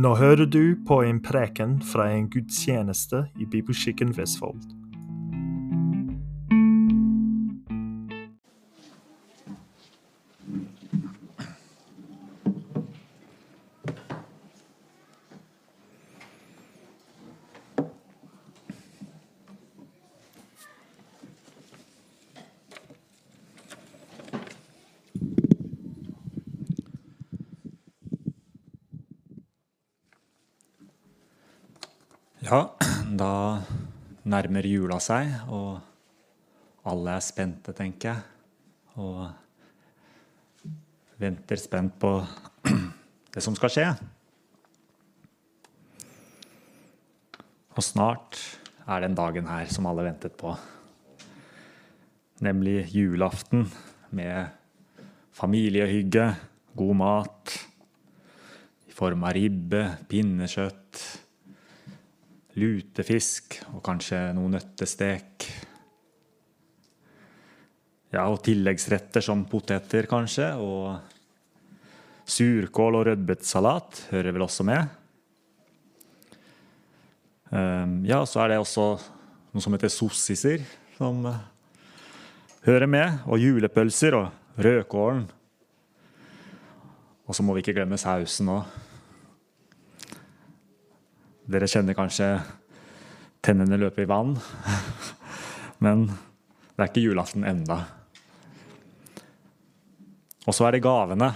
Nå hører du på en preken fra en gudstjeneste i Bibelskikken Vestfold. Nærmer jula seg, og alle er spente, tenker jeg. Og venter spent på det som skal skje. Og snart er den dagen her som alle ventet på. Nemlig julaften med familiehygge, god mat i form av ribbe, pinnekjøtt lutefisk og kanskje noe nøttestek. Ja, og tilleggsretter som poteter, kanskje, og surkål og rødbetsalat hører vel også med. Ehm, ja, så er det også noe som heter sossiser, som eh, hører med. Og julepølser og rødkålen. Og så må vi ikke glemme sausen òg. Dere kjenner kanskje tennene løpe i vann. Men det er ikke julaften enda. Og så er det gavene.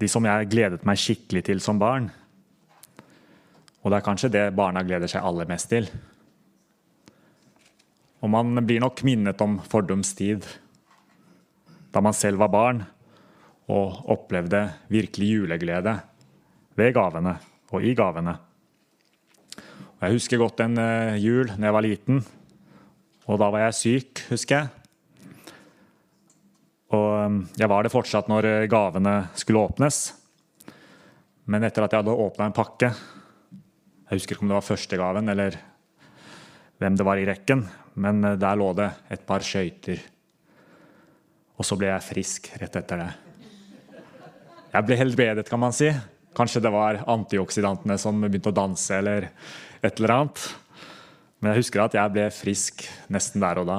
De som jeg gledet meg skikkelig til som barn. Og det er kanskje det barna gleder seg aller mest til. Og man blir nok minnet om fordums tid, da man selv var barn og opplevde virkelig juleglede ved gavene og i gavene. Og jeg husker godt en uh, jul da jeg var liten, og da var jeg syk, husker jeg. Og um, jeg var det fortsatt når eh, gavene skulle åpnes. Men etter at jeg hadde åpna en pakke Jeg husker ikke om det var første gaven eller hvem det var i rekken, men uh, der lå det et par skøyter. Og så ble jeg frisk rett etter det. Jeg ble helbredet, kan man si. Kanskje det var antioksidantene som begynte å danse, eller et eller annet. Men jeg husker at jeg ble frisk nesten der og da.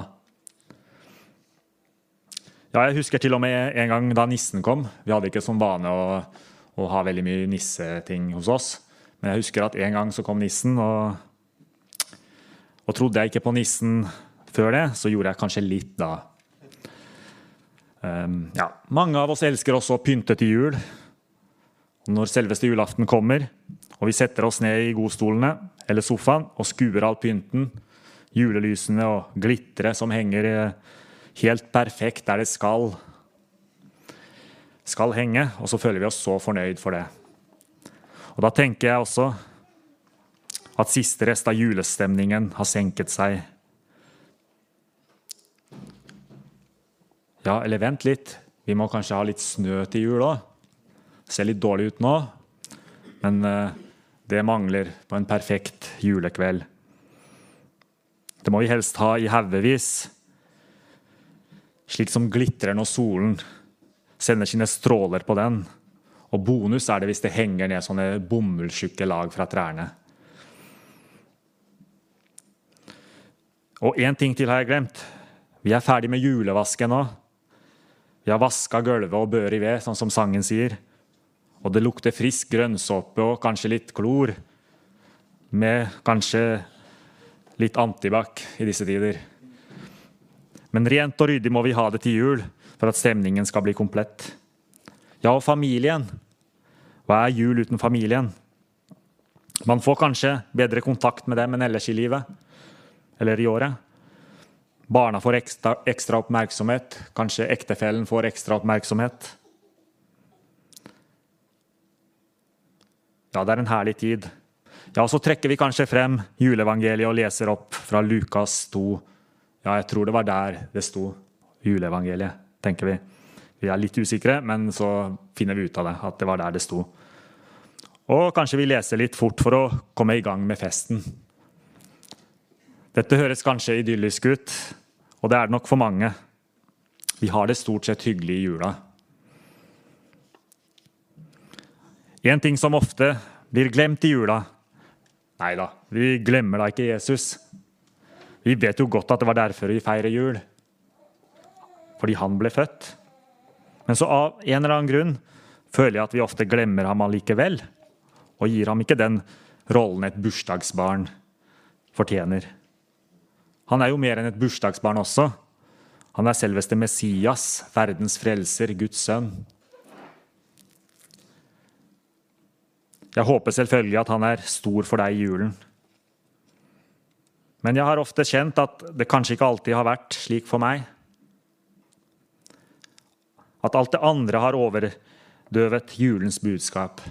Ja, jeg husker til og med en gang da nissen kom. Vi hadde ikke som vane å, å ha veldig mye nisseting hos oss. Men jeg husker at en gang så kom nissen, og, og trodde jeg ikke på nissen før det, så gjorde jeg kanskje litt da. Um, ja, mange av oss elsker også å pynte til jul. Når selveste julaften kommer, og vi setter oss ned i godstolene eller sofaen og skuer all pynten, julelysene og glitteret som henger eh, helt perfekt der det skal, skal henge, og så føler vi oss så fornøyd for det. Og Da tenker jeg også at siste rest av julestemningen har senket seg. Ja, eller vent litt, vi må kanskje ha litt snø til jul òg ser litt dårlig ut nå, men eh, det mangler på en perfekt julekveld. Det må vi helst ha i haugevis, slik som glitrer når solen sender sine stråler på den. Og bonus er det hvis det henger ned sånne bomullstjukke lag fra trærne. Og én ting til har jeg glemt. Vi er ferdig med julevasken nå. Vi har vaska gulvet og bør i ved, sånn som sangen sier. Og det lukter frisk grønnsåpe og kanskje litt klor. Med kanskje litt antibac i disse tider. Men rent og ryddig må vi ha det til jul for at stemningen skal bli komplett. Ja, og familien. Hva er jul uten familien? Man får kanskje bedre kontakt med dem enn ellers i livet. Eller i året. Barna får ekstra, ekstra oppmerksomhet. Kanskje ektefellen får ekstra oppmerksomhet. Ja, det er en herlig tid. Ja, Så trekker vi kanskje frem juleevangeliet og leser opp fra Lukas 2. Ja, jeg tror det var der det sto juleevangeliet, tenker vi. Vi er litt usikre, men så finner vi ut av det, at det var der det sto. Og kanskje vi leser litt fort for å komme i gang med festen. Dette høres kanskje idyllisk ut, og det er det nok for mange. Vi har det stort sett hyggelig i jula. En ting som ofte blir glemt i jula Nei da, vi glemmer da ikke Jesus. Vi vet jo godt at det var derfor vi feirer jul. Fordi han ble født. Men så av en eller annen grunn føler jeg at vi ofte glemmer ham allikevel. Og gir ham ikke den rollen et bursdagsbarn fortjener. Han er jo mer enn et bursdagsbarn også. Han er selveste Messias, verdens frelser, Guds sønn. Jeg håper selvfølgelig at han er stor for deg i julen. Men jeg har ofte kjent at det kanskje ikke alltid har vært slik for meg. At alt det andre har overdøvet julens budskap.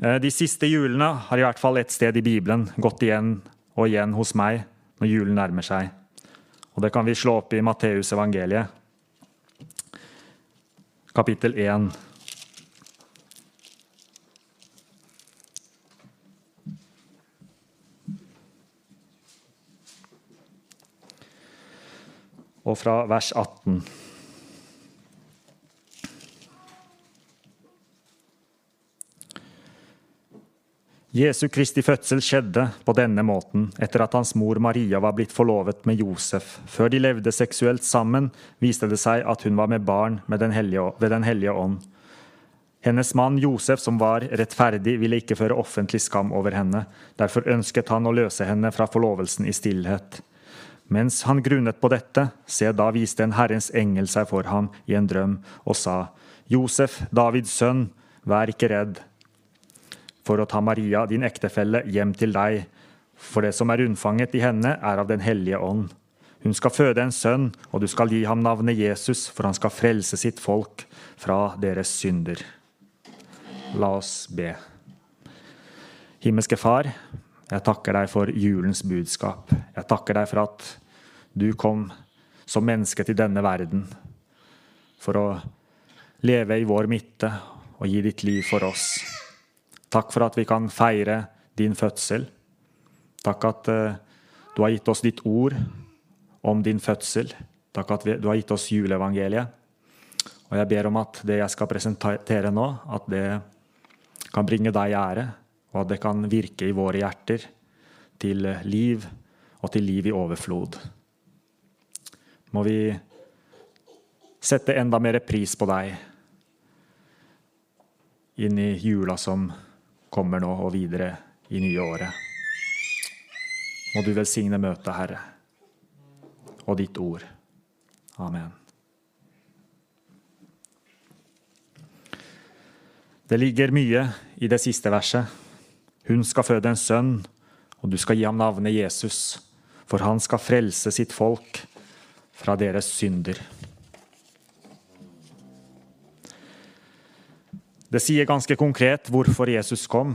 Eh, de siste julene har i hvert fall et sted i Bibelen gått igjen og igjen hos meg når julen nærmer seg. Og Det kan vi slå opp i Matteus evangeliet, kapittel 1. og fra vers 18. Jesu Kristi fødsel skjedde på denne måten etter at hans mor Maria var blitt forlovet med Josef. Før de levde seksuelt sammen, viste det seg at hun var med barn med den hellige, ved Den hellige ånd. Hennes mann Josef, som var rettferdig, ville ikke føre offentlig skam over henne. Derfor ønsket han å løse henne fra forlovelsen i stillhet. Mens han grunnet på dette, se, da viste en Herrens engel seg for ham i en drøm og sa, Josef, Davids sønn, vær ikke redd for å ta Maria, din ektefelle, hjem til deg, for det som er unnfanget i henne, er av Den hellige ånd. Hun skal føde en sønn, og du skal gi ham navnet Jesus, for han skal frelse sitt folk fra deres synder. La oss be. Himmelske Far, jeg takker deg for julens budskap. Jeg takker deg for at du kom som menneske til denne verden for å leve i vår midte og gi ditt liv for oss. Takk for at vi kan feire din fødsel. Takk at uh, du har gitt oss ditt ord om din fødsel. Takk at du har gitt oss juleevangeliet. Og jeg ber om at det jeg skal presentere nå, at det kan bringe deg ære, og at det kan virke i våre hjerter til liv og til liv i overflod. Må vi sette enda mer pris på deg inn i jula som kommer nå, og videre i nye året. Må du velsigne møtet, Herre, og ditt ord. Amen. Det ligger mye i det siste verset. Hun skal føde en sønn, og du skal gi ham navnet Jesus, for han skal frelse sitt folk fra deres synder. Det sier ganske konkret hvorfor Jesus kom.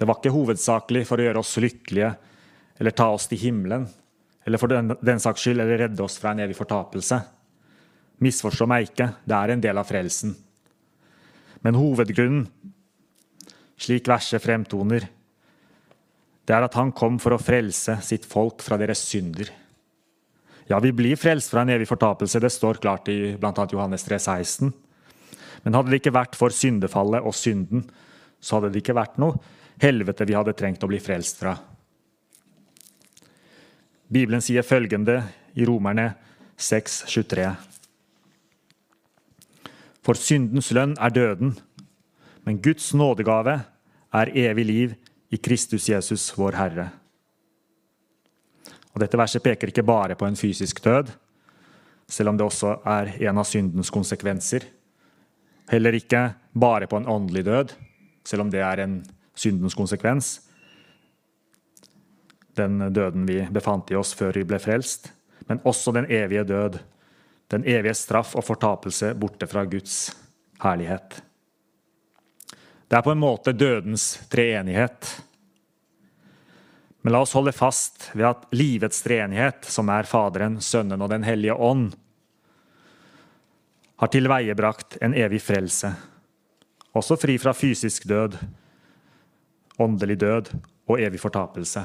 Det var ikke hovedsakelig for å gjøre oss lykkelige eller ta oss til himmelen, eller for den, den saks skyld eller redde oss fra en evig fortapelse. Misforstå meg ikke, det er en del av frelsen. Men hovedgrunnen, slik verset fremtoner, det er at han kom for å frelse sitt folk fra deres synder. Ja, vi blir frelst fra en evig fortapelse, det står klart i bl.a. Johannes 3, 16. Men hadde det ikke vært for syndefallet og synden, så hadde det ikke vært noe helvete vi hadde trengt å bli frelst fra. Bibelen sier følgende i Romerne 6, 23. For syndens lønn er døden, men Guds nådegave er evig liv i Kristus Jesus, vår Herre. Og Dette verset peker ikke bare på en fysisk død, selv om det også er en av syndens konsekvenser. Heller ikke bare på en åndelig død, selv om det er en syndens konsekvens. Den døden vi befant i oss før vi ble frelst, men også den evige død den evige straff og fortapelse borte fra Guds herlighet. Det er på en måte dødens treenighet. Men la oss holde fast ved at livets treenighet, som er Faderen, Sønnen og Den hellige ånd, har tilveiebrakt en evig frelse, også fri fra fysisk død, åndelig død og evig fortapelse.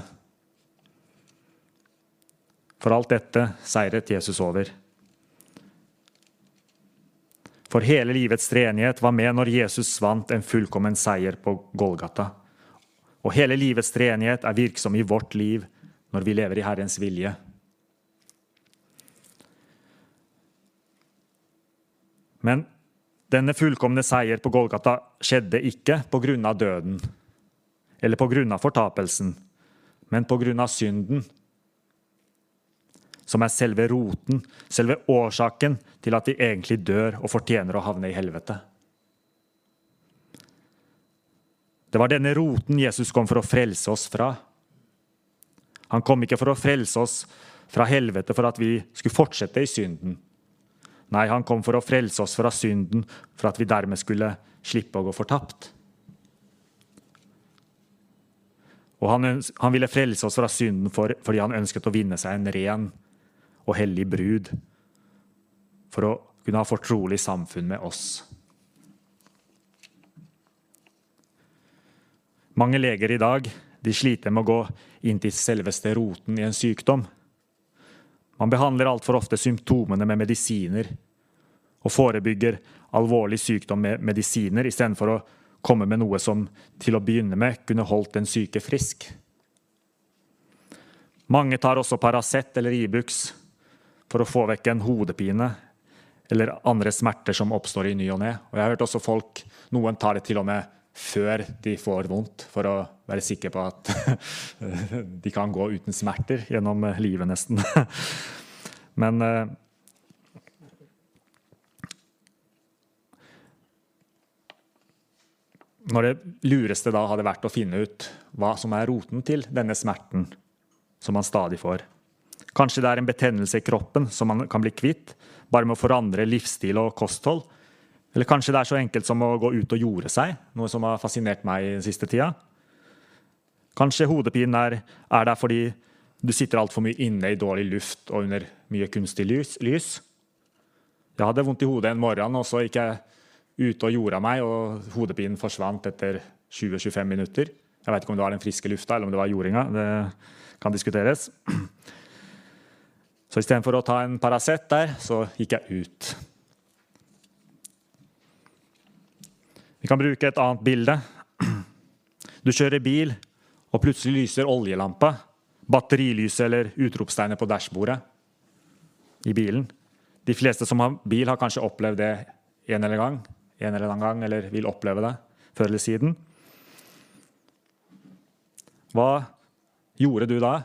For alt dette seiret Jesus over. For hele livets treenighet var med når Jesus vant en fullkommen seier på Golgata. Og hele livets treenighet er virksom i vårt liv når vi lever i Herrens vilje. Men denne fullkomne seier på Golgata skjedde ikke av døden eller av fortapelsen, men av synden som er selve roten, selve årsaken til at vi egentlig dør og fortjener å havne i helvete. Det var denne roten Jesus kom for å frelse oss fra. Han kom ikke for å frelse oss fra helvete for at vi skulle fortsette i synden. Nei, han kom for å frelse oss fra synden for at vi dermed skulle slippe å gå fortapt. Og han, han ville frelse oss fra synden for, fordi han ønsket å vinne seg en ren og hellig brud for å kunne ha fortrolig samfunn med oss. Mange leger i dag de sliter med å gå inn til selveste roten i en sykdom. Man behandler altfor ofte symptomene med medisiner og forebygger alvorlig sykdom med medisiner istedenfor å komme med noe som til å begynne med kunne holdt den syke frisk. Mange tar også Paracet eller Ibux for å få vekk en hodepine eller andre smerter som oppstår i ny og ne. Og jeg har hørt også folk, Noen tar det til og med før de får vondt, for å være sikker på at de kan gå uten smerter gjennom livet, nesten. Men eh, Når det lureste da hadde vært å finne ut hva som er roten til denne smerten som man stadig får. Kanskje det er en betennelse i kroppen som man kan bli kvitt bare med å forandre livsstil og kosthold. Eller kanskje det er så enkelt som å gå ut og jorde seg, noe som har fascinert meg den siste tida. Kanskje hodepinen er, er der fordi du sitter altfor mye inne i dårlig luft og under mye kunstig lys. Jeg hadde vondt i hodet en morgen, og så gikk jeg ute og jorda meg, og hodepinen forsvant etter 20-25 minutter. Jeg vet ikke om det var den friske lufta eller om det var jordinga. Det kan diskuteres. Så istedenfor å ta en Paracet der, så gikk jeg ut. Vi kan bruke et annet bilde. Du kjører bil, og plutselig lyser oljelampa, batterilyset eller utropstegnet på dashbordet i bilen. De fleste som har bil, har kanskje opplevd det en eller, gang, en eller annen gang, eller vil oppleve det før eller siden. Hva gjorde du da?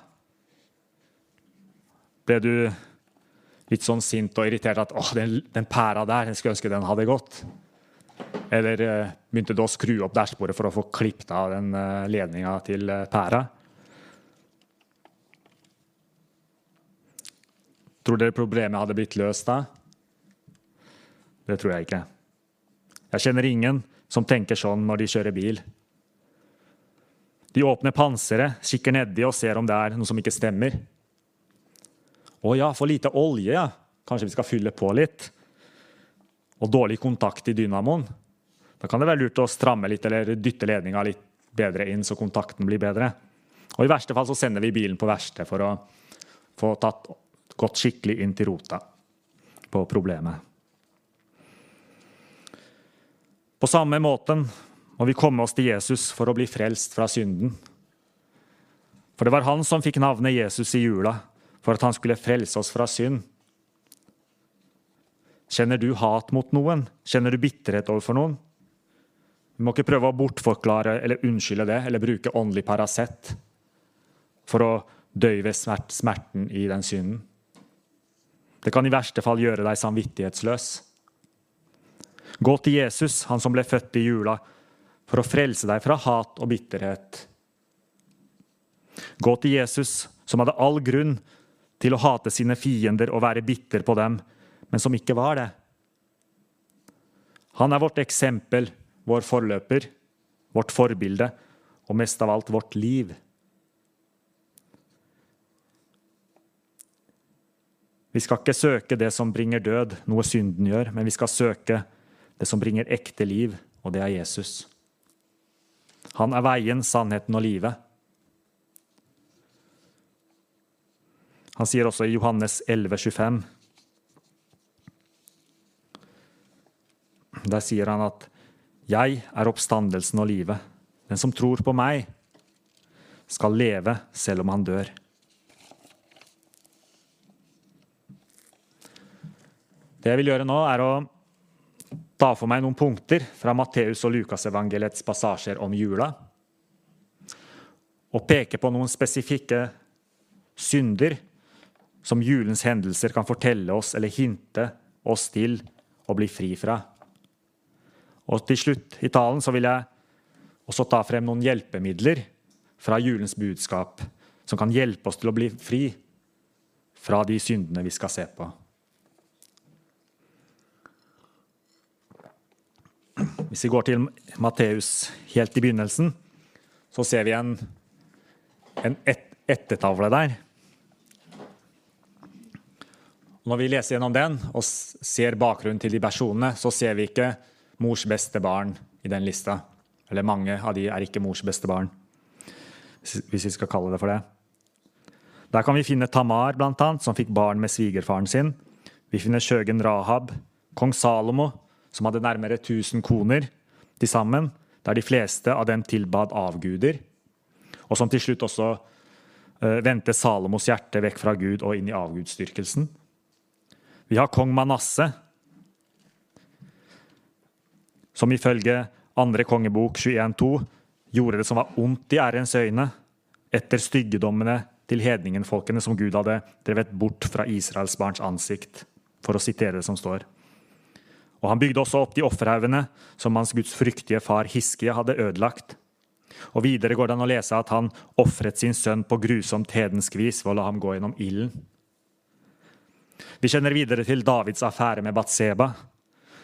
ble du litt sånn sint og irritert at 'Å, den, den pæra der, jeg skulle ønske den hadde gått. Eller eh, begynte du å skru opp dashbordet for å få klippet av den eh, ledninga til eh, pæra? Tror dere problemet hadde blitt løst da? Det tror jeg ikke. Jeg kjenner ingen som tenker sånn når de kjører bil. De åpner panseret, kikker nedi og ser om det er noe som ikke stemmer. Å ja, for lite olje, ja. Kanskje vi skal fylle på litt. Og dårlig kontakt i dynamoen. Da kan det være lurt å stramme litt eller dytte ledninga litt bedre inn, så kontakten blir bedre. Og I verste fall så sender vi bilen på verksted for å få tatt gått skikkelig inn til rota på problemet. På samme måten må vi komme oss til Jesus for å bli frelst fra synden. For det var han som fikk navnet Jesus i jula, for at han skulle frelse oss fra synd. Kjenner du hat mot noen? Kjenner du bitterhet overfor noen? Vi må ikke prøve å bortforklare eller unnskylde det eller bruke åndelig Paracet for å døyve smerten i den synden. Det kan i verste fall gjøre deg samvittighetsløs. Gå til Jesus, han som ble født i jula, for å frelse deg fra hat og bitterhet. Gå til Jesus, som hadde all grunn til å hate sine fiender og være bitter på dem, men som ikke var det. Han er vårt eksempel, vår forløper, vårt forbilde og mest av alt vårt liv. Vi skal ikke søke det som bringer død, noe synden gjør, men vi skal søke det som bringer ekte liv, og det er Jesus. Han er veien, sannheten og livet. Han sier også i Johannes 11, 25 Der sier han at 'Jeg er oppstandelsen og livet'. Den som tror på meg, skal leve selv om han dør. Det jeg vil gjøre nå, er å ta for meg noen punkter fra Matteus og Lukasevangeliets passasjer om jula. Og peke på noen spesifikke synder som julens hendelser kan fortelle oss eller hinte oss til å bli fri fra. Og til slutt i talen så vil jeg også ta frem noen hjelpemidler fra julens budskap som kan hjelpe oss til å bli fri fra de syndene vi skal se på. Hvis vi går til Matteus helt i begynnelsen, så ser vi en, en et, ettertavle der. Når vi leser gjennom den og ser bakgrunnen til de personene, så ser vi ikke mors beste barn i den lista. Eller mange av de er ikke mors beste barn, hvis vi skal kalle det for det. Der kan vi finne Tamar, blant annet, som fikk barn med svigerfaren sin. Vi finner skjøgen Rahab, kong Salomo, som hadde nærmere 1000 koner til sammen, der de fleste av dem tilbad avguder, og som til slutt også uh, vendte Salomos hjerte vekk fra Gud og inn i avgudsdyrkelsen. Vi har kong Manasseh, som ifølge andre kongebok 21.2 gjorde det som var ondt i ærens øyne, etter styggedommene til hedningenfolkene som Gud hadde drevet bort fra Israels barns ansikt, for å sitere det som står. Og han bygde også opp de offerhaugene som hans gudsfryktige far Hiskia hadde ødelagt. Og videre går det an å lese at han ofret sin sønn på grusomt hedensk vis ved å la ham gå gjennom ilden. Vi kjenner videre til Davids affære med Batseba,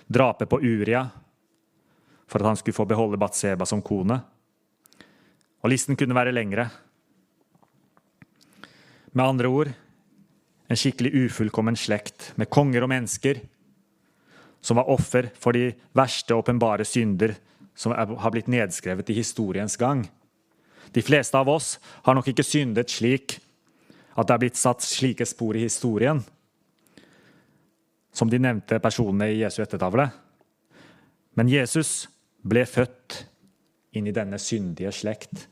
drapet på Uria, for at han skulle få beholde Batseba som kone. Og listen kunne være lengre. Med andre ord en skikkelig ufullkommen slekt med konger og mennesker som var offer for de verste åpenbare synder som har blitt nedskrevet i historiens gang. De fleste av oss har nok ikke syndet slik at det er blitt satt slike spor i historien som de nevnte personene i Jesu ettertavle. Men Jesus ble født inn i denne syndige slekt.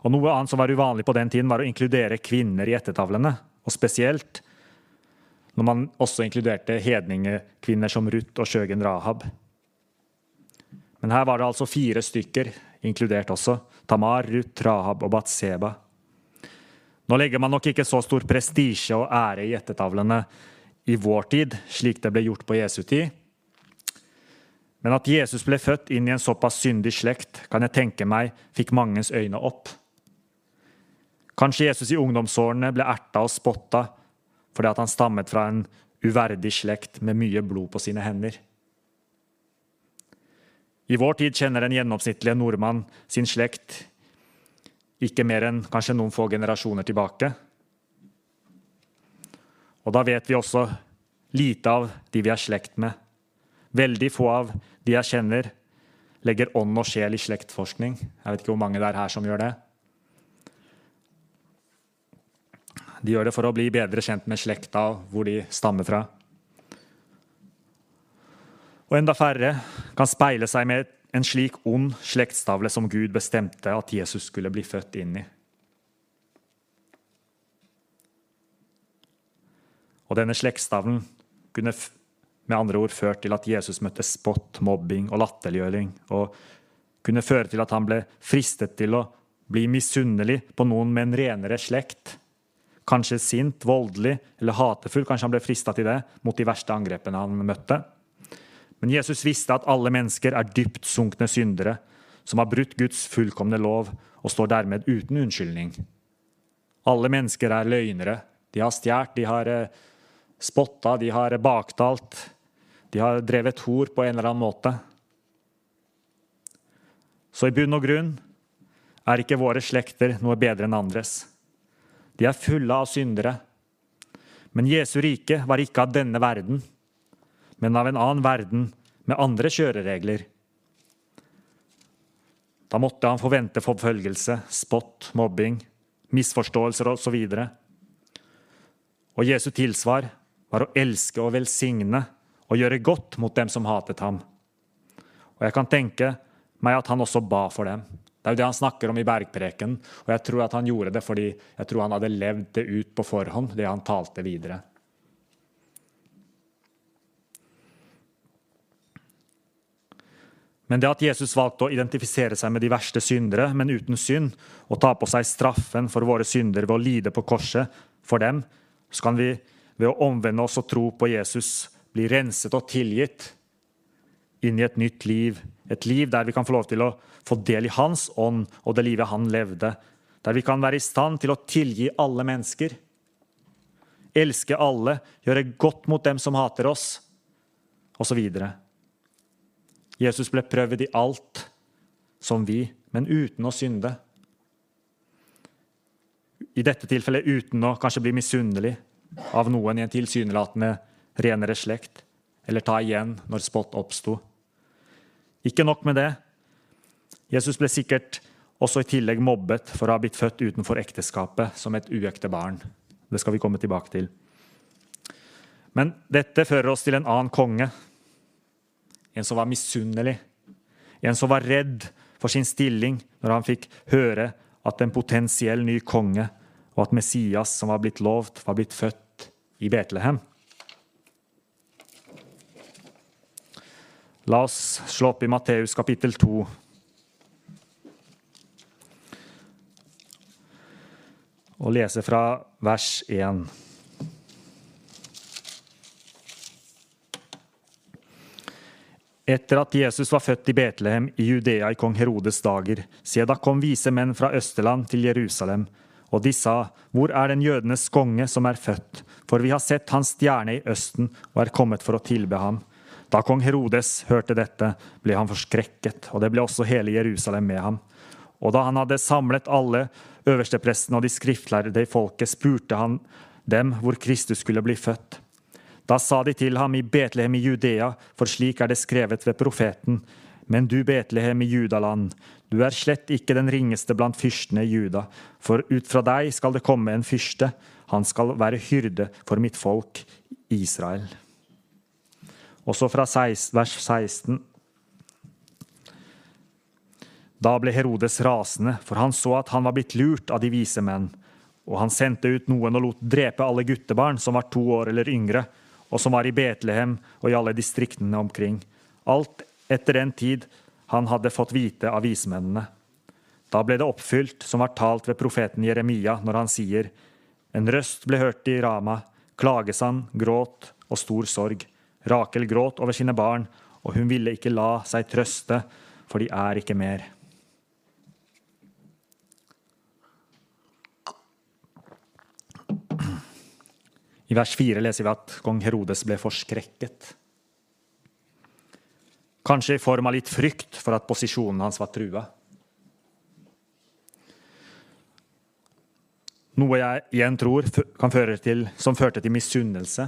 Og Noe annet som var uvanlig på den tiden, var å inkludere kvinner i ettertavlene. Og spesielt når man også inkluderte hedningekvinner som Ruth og Sjøgen Rahab. Men her var det altså fire stykker inkludert også. Tamar, Ruth, Rahab og Batseba. Nå legger man nok ikke så stor prestisje og ære i ettertavlene i vår tid, slik det ble gjort på Jesu tid. Men at Jesus ble født inn i en såpass syndig slekt, kan jeg tenke meg fikk mangens øyne opp. Kanskje Jesus i ungdomsårene ble erta og spotta fordi han stammet fra en uverdig slekt med mye blod på sine hender. I vår tid kjenner den gjennomsnittlige nordmann sin slekt ikke mer enn kanskje noen få generasjoner tilbake. Og da vet vi også lite av de vi er slekt med. Veldig få av de jeg kjenner, legger ånd og sjel i slektforskning. Jeg vet ikke hvor mange det er her som gjør det. De gjør det for å bli bedre kjent med slekta og hvor de stammer fra. Og enda færre kan speile seg med en slik ond slektstavle som Gud bestemte at Jesus skulle bli født inn i. Og denne slektstavlen kunne med andre ord ført til at Jesus møtte spott, mobbing og latterliggjøring, og kunne føre til at han ble fristet til å bli misunnelig på noen med en renere slekt. Kanskje sint, voldelig eller hatefull, kanskje han ble frista til det mot de verste angrepene han møtte. Men Jesus visste at alle mennesker er dypt sunkne syndere som har brutt Guds fullkomne lov og står dermed uten unnskyldning. Alle mennesker er løgnere. De har stjålet, de har eh, spotta, de har baktalt. De har drevet hor på en eller annen måte. Så i bunn og grunn er ikke våre slekter noe bedre enn andres. De er fulle av syndere. Men Jesu rike var ikke av denne verden men av en annen verden med andre kjøreregler. Da måtte han forvente forfølgelse, spott, mobbing, misforståelser osv. Og, og Jesu tilsvar var å elske og velsigne og gjøre godt mot dem som hatet ham. Og jeg kan tenke meg at han også ba for dem. Det er jo det han snakker om i bergpreken, og jeg tror at han gjorde det fordi jeg tror han hadde levd det ut på forhånd, det han talte videre. Men det at Jesus valgte å identifisere seg med de verste syndere, men uten synd, og ta på seg straffen for våre synder ved å lide på korset for dem, så kan vi ved å omvende oss og tro på Jesus bli renset og tilgitt inn i et nytt liv. Et liv der vi kan få lov til å få del i hans ånd og det livet han levde. Der vi kan være i stand til å tilgi alle mennesker. Elske alle, gjøre godt mot dem som hater oss, osv. Jesus ble prøvd i alt, som vi, men uten å synde. I dette tilfellet uten å kanskje bli misunnelig av noen i en tilsynelatende renere slekt, eller ta igjen når spott oppsto. Ikke nok med det. Jesus ble sikkert også i tillegg mobbet for å ha blitt født utenfor ekteskapet som et uekte barn. Det skal vi komme tilbake til. Men dette fører oss til en annen konge, en som var misunnelig, en som var redd for sin stilling når han fikk høre at en potensiell ny konge og at Messias, som var blitt lovt, var blitt født i Betlehem. La oss slå opp i Matteus kapittel 2. Og lese fra vers 1. Etter at Jesus var født i Betlehem i Judea i kong Herodes dager, se da kom vise menn fra Østerland til Jerusalem, og de sa, Hvor er den jødenes konge som er født? For vi har sett hans stjerne i Østen og er kommet for å tilbe ham. Da kong Herodes hørte dette, ble han forskrekket, og det ble også hele Jerusalem med ham. Og da han hadde samlet alle øverstepresten og de skriftlærde i folket, spurte han dem hvor Kristus skulle bli født. Da sa de til ham i Betlehem i Judea, for slik er det skrevet ved profeten. Men du, Betlehem i Judaland, du er slett ikke den ringeste blant fyrstene i Juda, for ut fra deg skal det komme en fyrste, han skal være hyrde for mitt folk Israel. Også fra vers 16. Da ble Herodes rasende, for han så at han var blitt lurt av de vise menn. Og han sendte ut noen og lot drepe alle guttebarn som var to år eller yngre, og som var i Betlehem og i alle distriktene omkring. Alt etter den tid han hadde fått vite av vismennene. Da ble det oppfylt, som var talt ved profeten Jeremia, når han sier:" En røst ble hørt i Rama, klagesang, gråt og stor sorg. Rakel gråt over sine barn, og hun ville ikke la seg trøste, for de er ikke mer. I vers 4 leser vi at kong Herodes ble forskrekket. Kanskje i form av litt frykt for at posisjonen hans var trua. Noe jeg igjen tror kan føre til, som førte til misunnelse,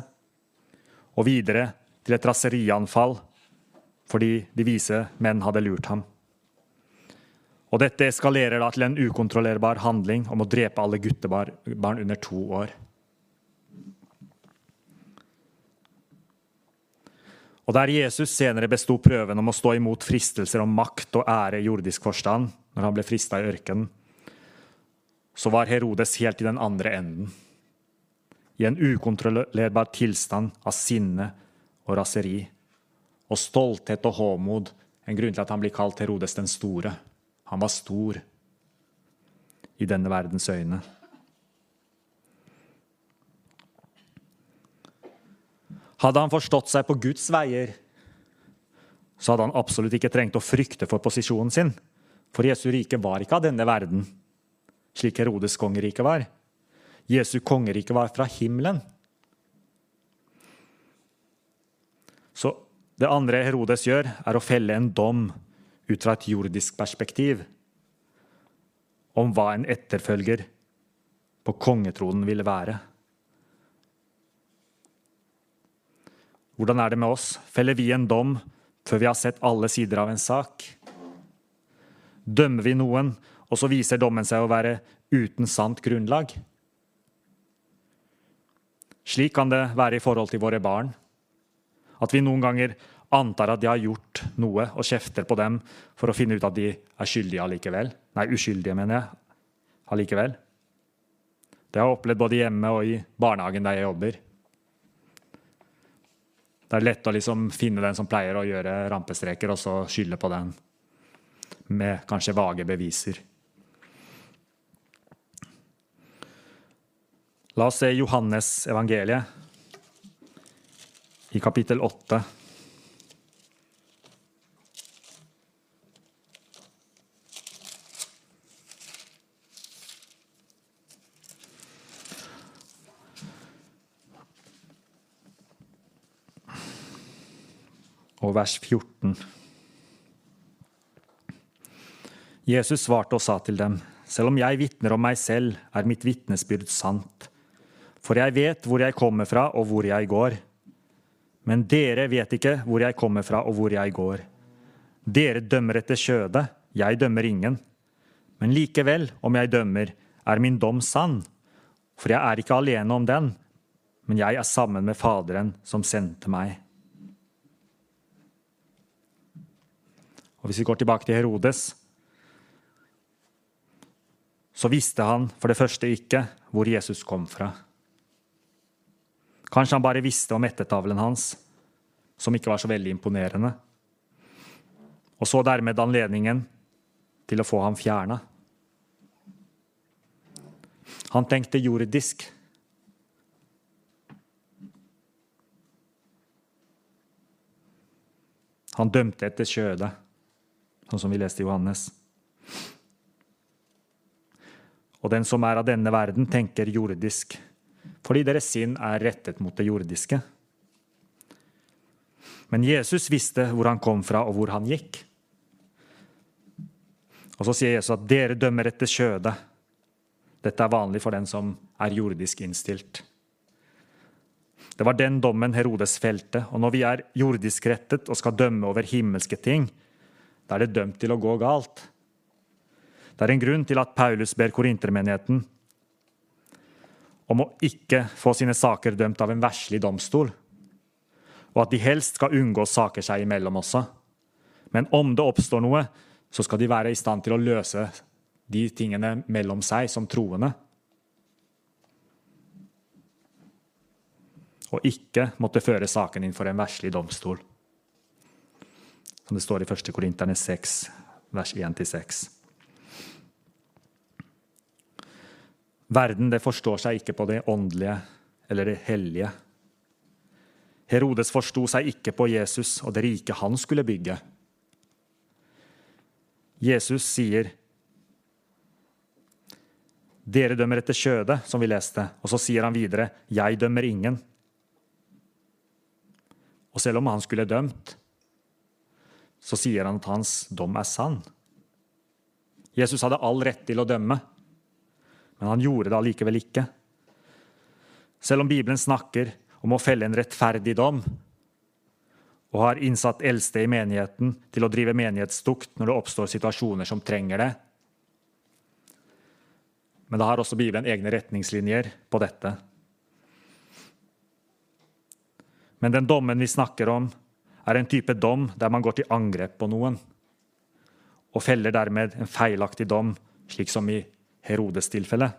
og videre til et raserianfall fordi de vise menn hadde lurt ham. Og Dette eskalerer da til en ukontrollerbar handling om å drepe alle guttebarn under to år. Og der Jesus senere besto prøven om å stå imot fristelser om makt og ære i jordisk forstand, når han ble frista i ørkenen, så var Herodes helt i den andre enden. I en ukontrollerbar tilstand av sinne og raseri. Og stolthet og håmod, en grunn til at han blir kalt Herodes den store. Han var stor i denne verdens øyne. Hadde han forstått seg på Guds veier, så hadde han absolutt ikke trengt å frykte for posisjonen sin. For Jesu rike var ikke av denne verden, slik Herodes kongerike var. Jesu kongerike var fra himmelen. Så det andre Herodes gjør, er å felle en dom ut fra et jordisk perspektiv om hva en etterfølger på kongetronen ville være. Hvordan er det med oss? Feller vi en dom før vi har sett alle sider av en sak? Dømmer vi noen, og så viser dommen seg å være uten sant grunnlag? Slik kan det være i forhold til våre barn. At vi noen ganger antar at de har gjort noe, og kjefter på dem for å finne ut at de er skyldige allikevel. Nei, uskyldige, mener jeg. Allikevel. Det har jeg opplevd både hjemme og i barnehagen der jeg jobber. Det er lett å liksom finne den som pleier å gjøre rampestreker, og så skylde på den med kanskje vage beviser. La oss se Johannes evangeliet i kapittel 8. Og vers 14. Jesus svarte og sa til dem, selv om jeg vitner om meg selv, er mitt vitnesbyrd sant. For jeg vet hvor jeg kommer fra og hvor jeg går. Men dere vet ikke hvor jeg kommer fra og hvor jeg går. Dere dømmer etter kjødet, jeg dømmer ingen. Men likevel, om jeg dømmer, er min dom sann. For jeg er ikke alene om den, men jeg er sammen med Faderen som sendte meg. Og Hvis vi går tilbake til Herodes, så visste han for det første ikke hvor Jesus kom fra. Kanskje han bare visste om ettertavlen hans, som ikke var så veldig imponerende, og så dermed anledningen til å få ham fjerna. Han tenkte jordisk. Han dømte etter kjødet, sånn som vi leste i Johannes. Og den som er av denne verden, tenker jordisk fordi deres sinn er rettet mot det jordiske. Men Jesus visste hvor han kom fra, og hvor han gikk. Og så sier Jesus at dere dømmer etter kjødet. Dette er vanlig for den som er jordisk innstilt. Det var den dommen Herodes felte. Og når vi er jordisk rettet og skal dømme over himmelske ting, da er det dømt til å gå galt. Det er en grunn til at Paulus ber korintermenigheten om å ikke få sine saker dømt av en verslig domstol, og at de helst skal unngå saker seg imellom også. Men om det oppstår noe, så skal de være i stand til å løse de tingene mellom seg som troende. Og ikke måtte føre saken inn for en verslig domstol. Som det står i 1. Korinterne 6, vers 1-6. Verden det forstår seg ikke på det åndelige eller det hellige. Herodes forsto seg ikke på Jesus og det rike han skulle bygge. Jesus sier, 'Dere dømmer etter kjødet', som vi leste, og så sier han videre, 'Jeg dømmer ingen'. Og selv om han skulle dømt, så sier han at hans dom er sann. Jesus hadde all rett til å dømme men han gjorde det allikevel ikke. Selv om Bibelen snakker om å felle en rettferdig dom, og har innsatt eldste i menigheten til å drive menighetstukt når det oppstår situasjoner som trenger det. Men da har også Bibelen egne retningslinjer på dette. Men den dommen vi snakker om, er en type dom der man går til angrep på noen, og feller dermed en feilaktig dom, slik som i Herodes tilfelle.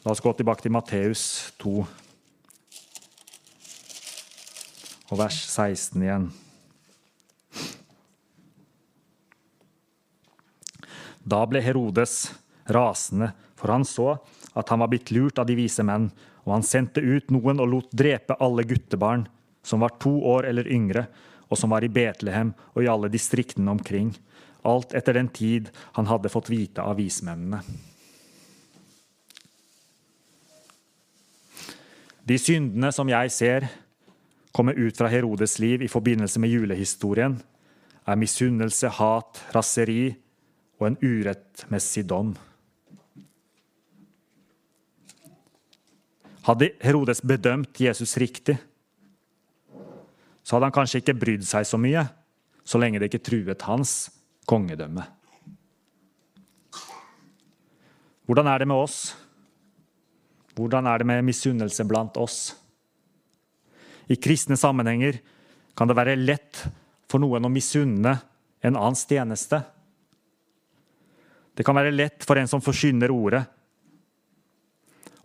La oss gå tilbake til Matteus 2 og vers 16 igjen. Da ble Herodes rasende, for han så at han var blitt lurt av de vise menn, og han sendte ut noen og lot drepe alle guttebarn som var to år eller yngre, og som var i Betlehem og i alle distriktene omkring alt etter den tid han hadde fått vite av vismennene. De syndene som jeg ser komme ut fra Herodes liv i forbindelse med julehistorien, er misunnelse, hat, raseri og en urettmessig dom. Hadde Herodes bedømt Jesus riktig, så hadde han kanskje ikke brydd seg så mye, så lenge det ikke truet hans kongedømme. Hvordan er det med oss? Hvordan er det med misunnelse blant oss? I kristne sammenhenger kan det være lett for noen å misunne en annens tjeneste. Det kan være lett for en som forkynner ordet,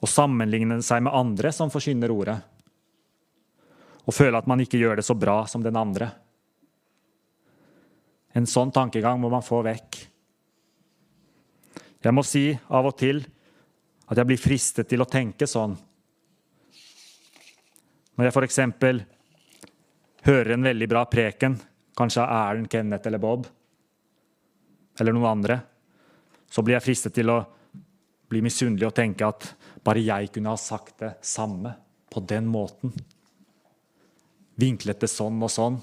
å sammenligne seg med andre som forkynner ordet, og føle at man ikke gjør det så bra som den andre. En sånn tankegang må man få vekk. Jeg må si av og til at jeg blir fristet til å tenke sånn. Når jeg f.eks. hører en veldig bra preken, kanskje av Erlend, Kenneth eller Bob, eller noen andre, så blir jeg fristet til å bli misunnelig og tenke at bare jeg kunne ha sagt det samme på den måten. Vinklet det sånn og sånn.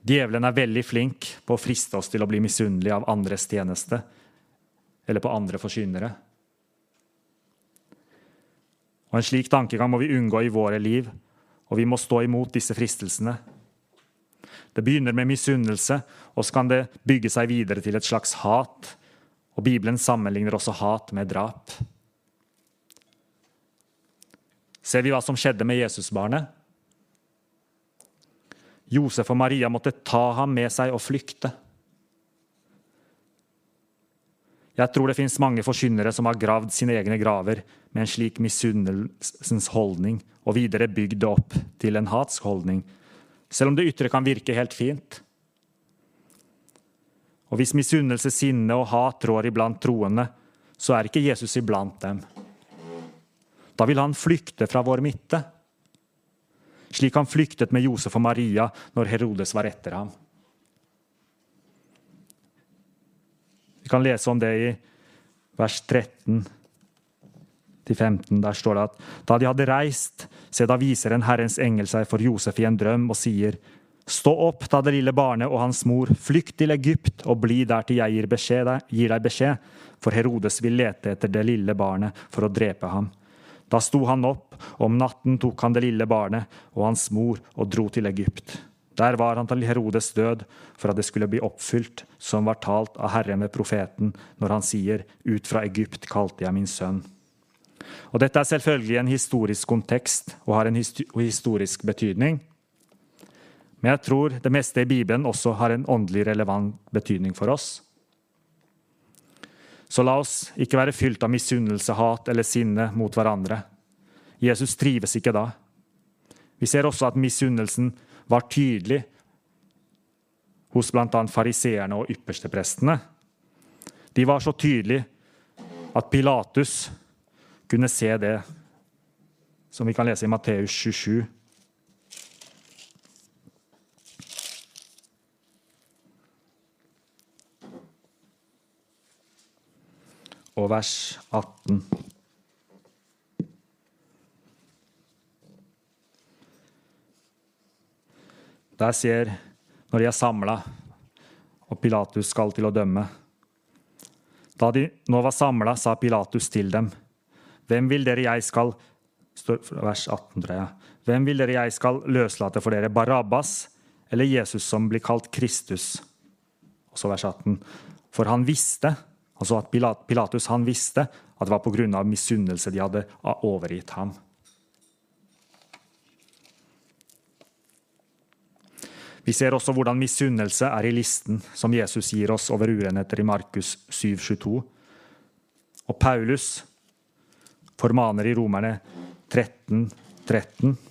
Djevelen er veldig flink på å friste oss til å bli misunnelige av andres tjeneste eller på andre forsynere. Og En slik tankegang må vi unngå i våre liv, og vi må stå imot disse fristelsene. Det begynner med misunnelse, og så kan det bygge seg videre til et slags hat. Og Bibelen sammenligner også hat med drap. Ser vi hva som skjedde med Jesusbarnet? Josef og Maria måtte ta ham med seg og flykte. Jeg tror det fins mange forkynnere som har gravd sine egne graver med en slik misunnelsens holdning, og videre bygd det opp til en hatsk holdning, selv om det ytre kan virke helt fint. Og hvis misunnelse, sinne og hat rår iblant troende, så er ikke Jesus iblant dem. Da vil han flykte fra vår midte, slik han flyktet med Josef og Maria når Herodes var etter ham. Vi kan lese om det i vers 13 15. Der står det at da de hadde reist, se da viser en Herrens engel seg for Josef i en drøm og sier:" Stå opp, ta det lille barnet og hans mor, flykt til Egypt og bli der til jeg gir, beskjed, gir deg beskjed, for Herodes vil lete etter det lille barnet for å drepe ham. Da sto han opp, og om natten tok han det lille barnet og hans mor og dro til Egypt. Der var han til Herodes død, for at det skulle bli oppfylt, som var talt av Herren ved profeten, når han sier, Ut fra Egypt kalte jeg min sønn. Og Dette er selvfølgelig en historisk kontekst og har en historisk betydning. Men jeg tror det meste i Bibelen også har en åndelig relevant betydning for oss. Så la oss ikke være fylt av misunnelse, hat eller sinne mot hverandre. Jesus trives ikke da. Vi ser også at misunnelsen var tydelig hos bl.a. fariseerne og yppersteprestene. De var så tydelige at Pilatus kunne se det, som vi kan lese i Matteus 27. Og vers 18. Der ser, når de er samla, og Pilatus skal til å dømme. Da de nå var samla, sa Pilatus til dem, Hvem vil dere jeg skal vers 18, tror jeg. Hvem vil dere jeg skal løslate for dere, Barabbas eller Jesus som blir kalt Kristus? Og så vers 18. For han visste, altså at Pilatus han visste at det var pga. misunnelse de hadde overgitt ham. Vi ser også hvordan misunnelse er i listen som Jesus gir oss over urenheter i Markus 7,22. Og Paulus formaner i Romerne 13, 13.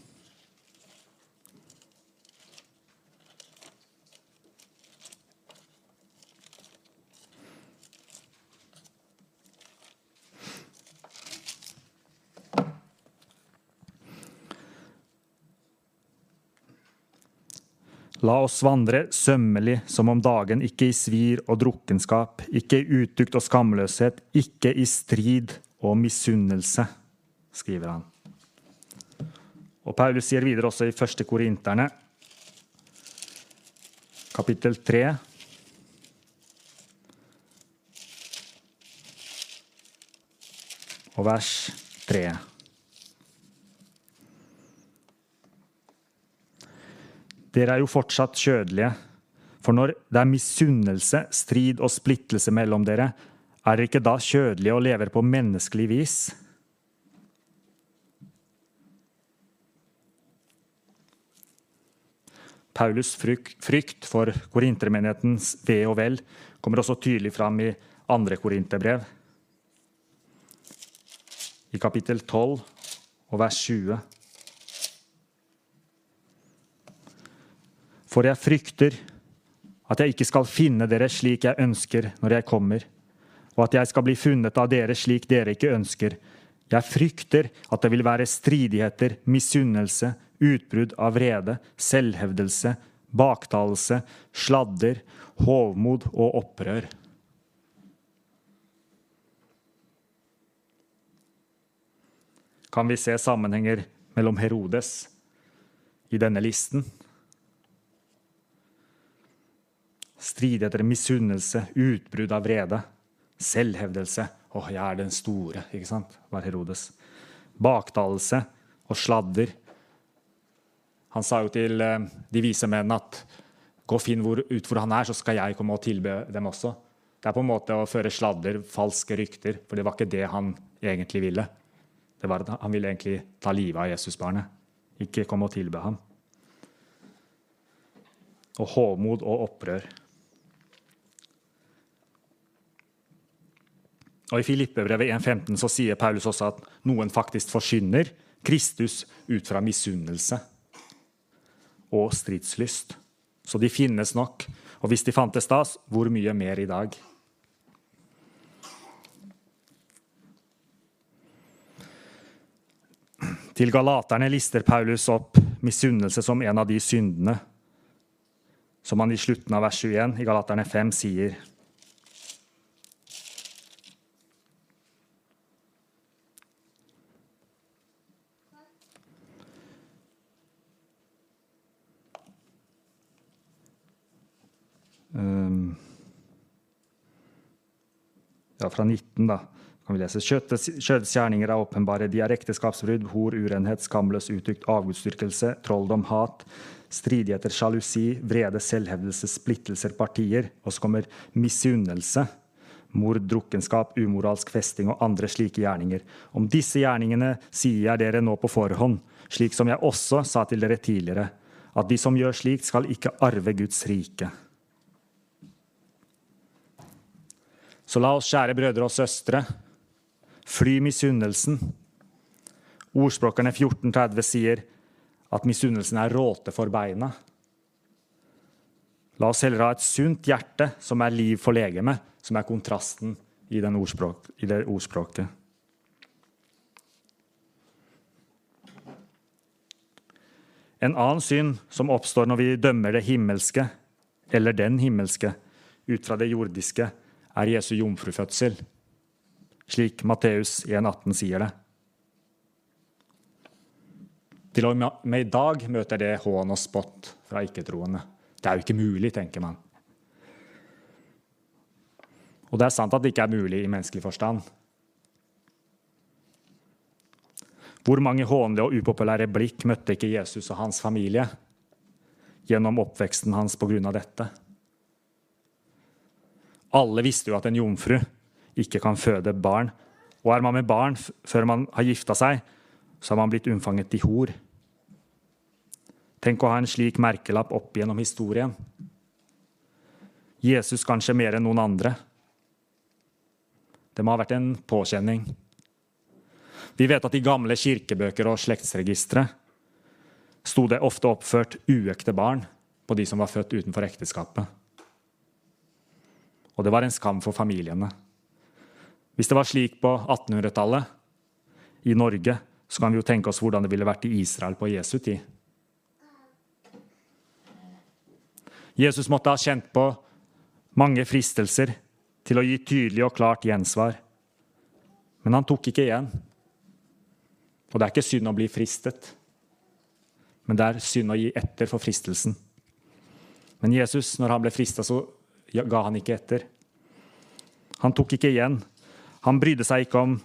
La oss vandre sømmelig som om dagen, ikke i svir og drukkenskap, ikke i utukt og skamløshet, ikke i strid og misunnelse, skriver han. Og Paulus sier videre også i første Korinterne, kapittel 3 og vers 3. Dere er jo fortsatt kjødelige. For når det er misunnelse, strid og splittelse mellom dere, er dere ikke da kjødelige og lever på menneskelig vis? Paulus' frykt for korintermenighetens ve og vel kommer også tydelig fram i andre korinterbrev, i kapittel 12 og vers 20. For jeg frykter at jeg ikke skal finne dere slik jeg ønsker når jeg kommer, og at jeg skal bli funnet av dere slik dere ikke ønsker. Jeg frykter at det vil være stridigheter, misunnelse, utbrudd av vrede, selvhevdelse, baktalelse, sladder, hovmod og opprør. Kan vi se sammenhenger mellom Herodes i denne listen? Stridigheter, misunnelse, utbrudd av vrede, selvhevdelse. 'Å, jeg er den store', ikke sant? var Herodes. Baktalelse og sladder. Han sa jo til eh, de vise mennene at 'gå og finn ut hvor han er, så skal jeg komme og tilbe dem også'. Det er på en måte å føre sladder, falske rykter, for det var ikke det han egentlig ville. Det var at Han ville egentlig ta livet av Jesusbarnet, ikke komme og tilbe ham. Og håmod og opprør. Og I Filippebrevet 1,15 så sier Paulus også at noen faktisk forsyner Kristus ut fra misunnelse og stridslyst. Så de finnes nok. Og hvis de fantes da, hvor mye mer i dag? Til galaterne lister Paulus opp misunnelse som en av de syndene som han i slutten av vers 21 i Galaterne 5 sier ja, fra 19, da, kan vi lese. Kjøttets, er åpenbare. De er ekteskapsbrudd, hor, urenhet, skamløs uttrykt avgudsdyrkelse, trolldom, hat, stridigheter, sjalusi, vrede, selvhevdelse, splittelser, partier. Og så kommer misunnelse. Mord, drukkenskap, umoralsk festing og andre slike gjerninger. Om disse gjerningene sier jeg dere nå på forhånd, slik som jeg også sa til dere tidligere, at de som gjør slikt, skal ikke arve Guds rike. Så la oss, kjære brødre og søstre, fly misunnelsen. Ordspråkerne 1430 sier at misunnelsen er råte for beina. La oss heller ha et sunt hjerte, som er liv for legemet, som er kontrasten i, ordspråk, i det ordspråket. En annen synd som oppstår når vi dømmer det himmelske, eller den himmelske, ut fra det jordiske, er Jesu jomfrufødsel, slik Matteus 1,18 sier det. Til og med i dag møter det hån og spott fra ikke-troende. Det er jo ikke mulig, tenker man. Og det er sant at det ikke er mulig i menneskelig forstand. Hvor mange hånlige og upopulære blikk møtte ikke Jesus og hans familie gjennom oppveksten hans pga. dette? Alle visste jo at en jomfru ikke kan føde barn. Og er man med barn før man har gifta seg, så har man blitt unnfanget i hor. Tenk å ha en slik merkelapp opp gjennom historien. Jesus kanskje mer enn noen andre. Det må ha vært en påkjenning. Vi vet at i gamle kirkebøker og slektsregistre sto det ofte oppført uekte barn på de som var født utenfor ekteskapet. Og det var en skam for familiene. Hvis det var slik på 1800-tallet i Norge, så kan vi jo tenke oss hvordan det ville vært i Israel på Jesu tid. Jesus måtte ha kjent på mange fristelser til å gi tydelig og klart gjensvar. Men han tok ikke igjen. Og det er ikke synd å bli fristet, men det er synd å gi etter for fristelsen. Men Jesus, når han ble frista, så ga han ikke etter. Han tok ikke igjen. Han brydde seg ikke om,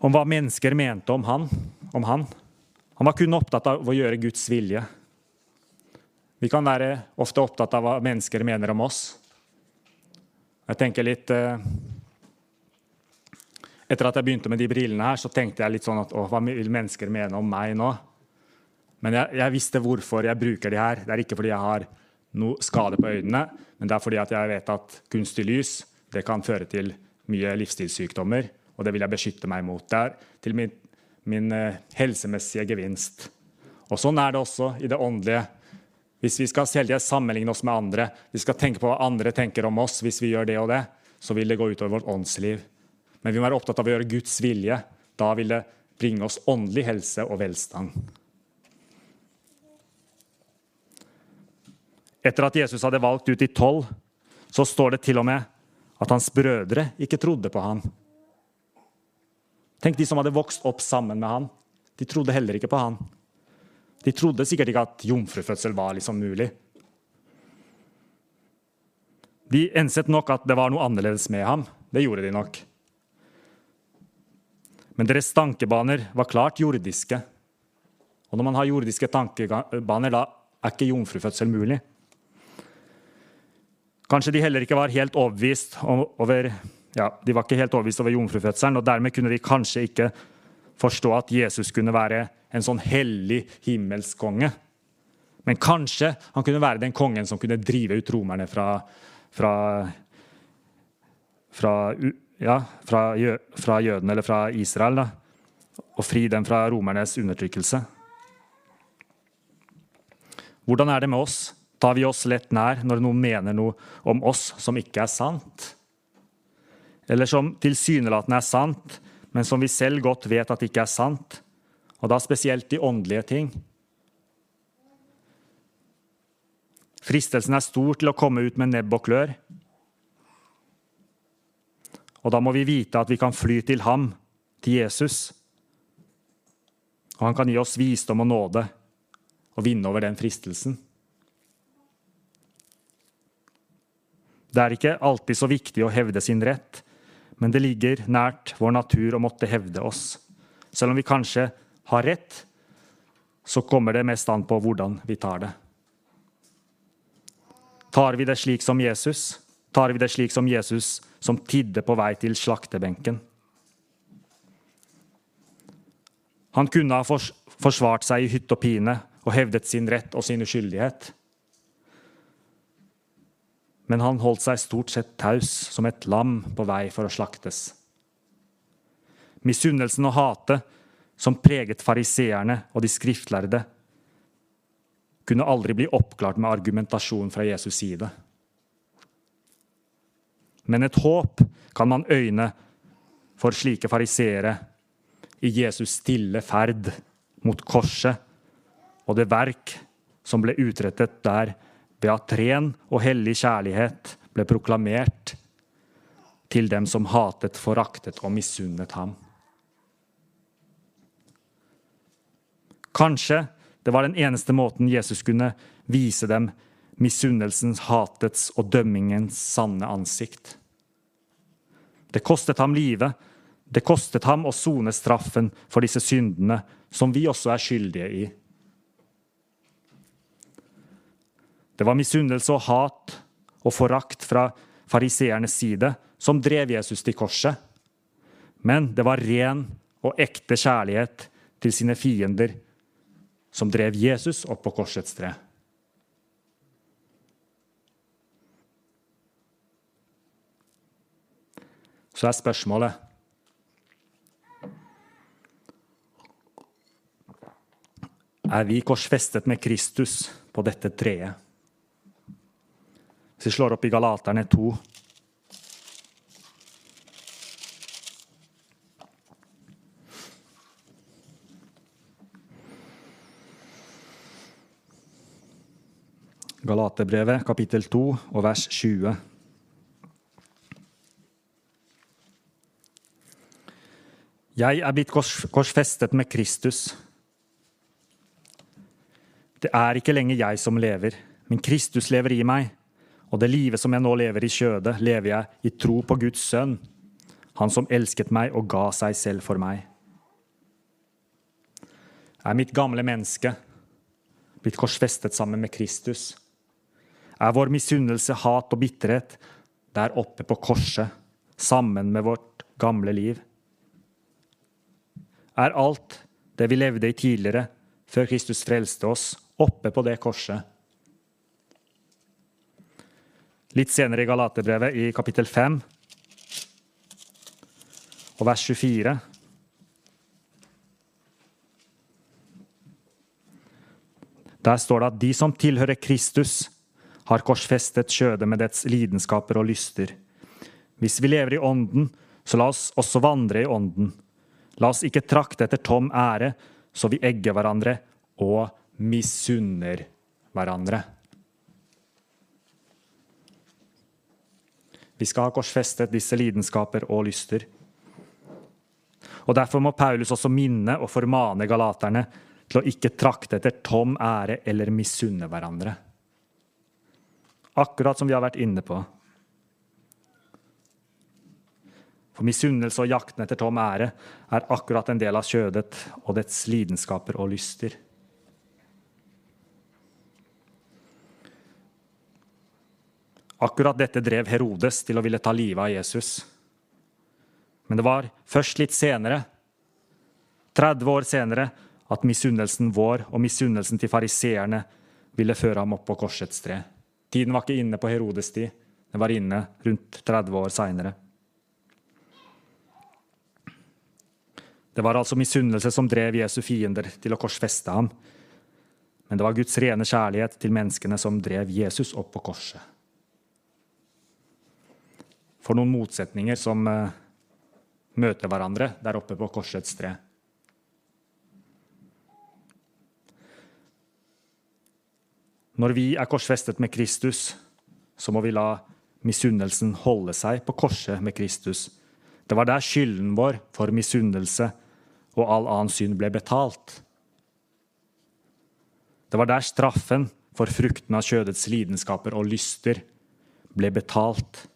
om hva mennesker mente om han, om han. Han var kun opptatt av å gjøre Guds vilje. Vi kan være ofte opptatt av hva mennesker mener om oss. Jeg tenker litt eh, Etter at jeg begynte med de brillene her, så tenkte jeg litt sånn at hva vil mennesker mene om meg nå? Men jeg, jeg, visste hvorfor jeg bruker de her. Det er ikke fordi jeg har noe skade på øynene, men det er fordi at jeg vet at kunstig lys det kan føre til mye livsstilssykdommer, og det vil jeg beskytte meg mot. Det er til min, min uh, helsemessige gevinst. Og Sånn er det også i det åndelige. Hvis vi skal hele sammenligne oss med andre, vi skal tenke på hva andre tenker om oss, hvis vi gjør det og det, så vil det gå utover vårt åndsliv. Men vi må være opptatt av å gjøre Guds vilje. Da vil det bringe oss åndelig helse og velstand. Etter at Jesus hadde valgt ut de tolv, så står det til og med at hans brødre ikke trodde på han. Tenk de som hadde vokst opp sammen med han. De trodde heller ikke på han. De trodde sikkert ikke at jomfrufødsel var liksom mulig. De enset nok at det var noe annerledes med ham. Det gjorde de nok. Men deres tankebaner var klart jordiske. Og når man har jordiske tankebaner, da er ikke jomfrufødsel mulig. Kanskje de heller ikke var helt overbevist over ja, de var ikke helt overbevist over jomfrufødselen, og dermed kunne de kanskje ikke forstå at Jesus kunne være en sånn hellig himmelsk konge. Men kanskje han kunne være den kongen som kunne drive ut romerne fra, fra, fra, ja, fra, jødene eller fra Israel. Da, og fri dem fra romernes undertrykkelse. Hvordan er det med oss? Tar vi oss lett nær når noen mener noe om oss som ikke er sant? Eller som tilsynelatende er sant, men som vi selv godt vet at ikke er sant, og da spesielt de åndelige ting. Fristelsen er stor til å komme ut med nebb og klør. Og da må vi vite at vi kan fly til ham, til Jesus. Og han kan gi oss visdom og nåde og vinne over den fristelsen. Det er ikke alltid så viktig å hevde sin rett, men det ligger nært vår natur å måtte hevde oss. Selv om vi kanskje har rett, så kommer det mest an på hvordan vi tar det. Tar vi det slik som Jesus? Tar vi det slik som Jesus som tidde på vei til slaktebenken? Han kunne ha forsvart seg i hytt og pine og hevdet sin rett og sin uskyldighet men han holdt seg stort sett taus som et lam på vei for å slaktes. Misunnelsen og hatet som preget fariseerne og de skriftlærde, kunne aldri bli oppklart med argumentasjon fra Jesus' side. Men et håp kan man øyne for slike fariseere i Jesus' stille ferd mot korset og det verk som ble utrettet der ved at ren og hellig kjærlighet ble proklamert til dem som hatet, foraktet og misunnet ham. Kanskje det var den eneste måten Jesus kunne vise dem misunnelsens, hatets og dømmingens sanne ansikt. Det kostet ham livet. Det kostet ham å sone straffen for disse syndene som vi også er skyldige i. Det var misunnelse og hat og forakt fra fariseernes side som drev Jesus til korset. Men det var ren og ekte kjærlighet til sine fiender som drev Jesus opp på korsets tre. Så er spørsmålet Er vi korsfestet med Kristus på dette treet? Hvis vi slår opp i Galaterne 2 Galaterbrevet, kapittel 2, og vers 20. Jeg er blitt korsfestet med Kristus. Det er ikke lenger jeg som lever, men Kristus lever i meg. Og det livet som jeg nå lever i kjødet, lever jeg i tro på Guds sønn, han som elsket meg og ga seg selv for meg. Er mitt gamle menneske blitt korsfestet sammen med Kristus? Er vår misunnelse, hat og bitterhet der oppe på korset, sammen med vårt gamle liv? Er alt det vi levde i tidligere, før Kristus frelste oss, oppe på det korset. Litt senere i Galaterbrevet, i kapittel 5 og vers 24 Der står det at de som tilhører Kristus, har korsfestet skjødet med dets lidenskaper og lyster. Hvis vi lever i Ånden, så la oss også vandre i Ånden. La oss ikke trakte etter tom ære, så vi egger hverandre og misunner hverandre. Vi skal ha korsfestet disse lidenskaper og lyster. Og Derfor må Paulus også minne og formane galaterne til å ikke trakte etter tom ære eller misunne hverandre. Akkurat som vi har vært inne på. For misunnelse og jakten etter tom ære er akkurat en del av kjødet og dets lidenskaper og lyster. Akkurat dette drev Herodes til å ville ta livet av Jesus. Men det var først litt senere, 30 år senere, at misunnelsen vår og misunnelsen til fariseerne ville føre ham opp på korsets tre. Tiden var ikke inne på Herodes tid, den var inne rundt 30 år seinere. Det var altså misunnelse som drev Jesu fiender til å korsfeste ham. Men det var Guds rene kjærlighet til menneskene som drev Jesus opp på korset. For noen motsetninger som uh, møter hverandre der oppe på korsets tre. Når vi er korsfestet med Kristus, så må vi la misunnelsen holde seg på korset med Kristus. Det var der skylden vår for misunnelse og all annen synd ble betalt. Det var der straffen for frukten av kjødets lidenskaper og lyster ble betalt.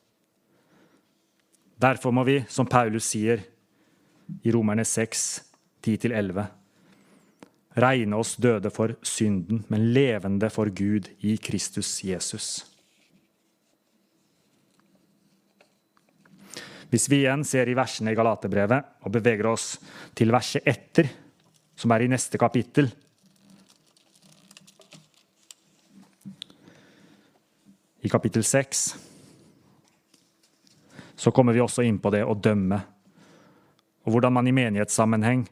Derfor må vi, som Paulus sier i Romerne 6, 10-11, regne oss døde for synden, men levende for Gud i Kristus Jesus. Hvis vi igjen ser i versene i Galaterbrevet og beveger oss til verset etter, som er i neste kapittel I kapittel 6 så kommer vi også inn på det å dømme, og hvordan man i menighetssammenheng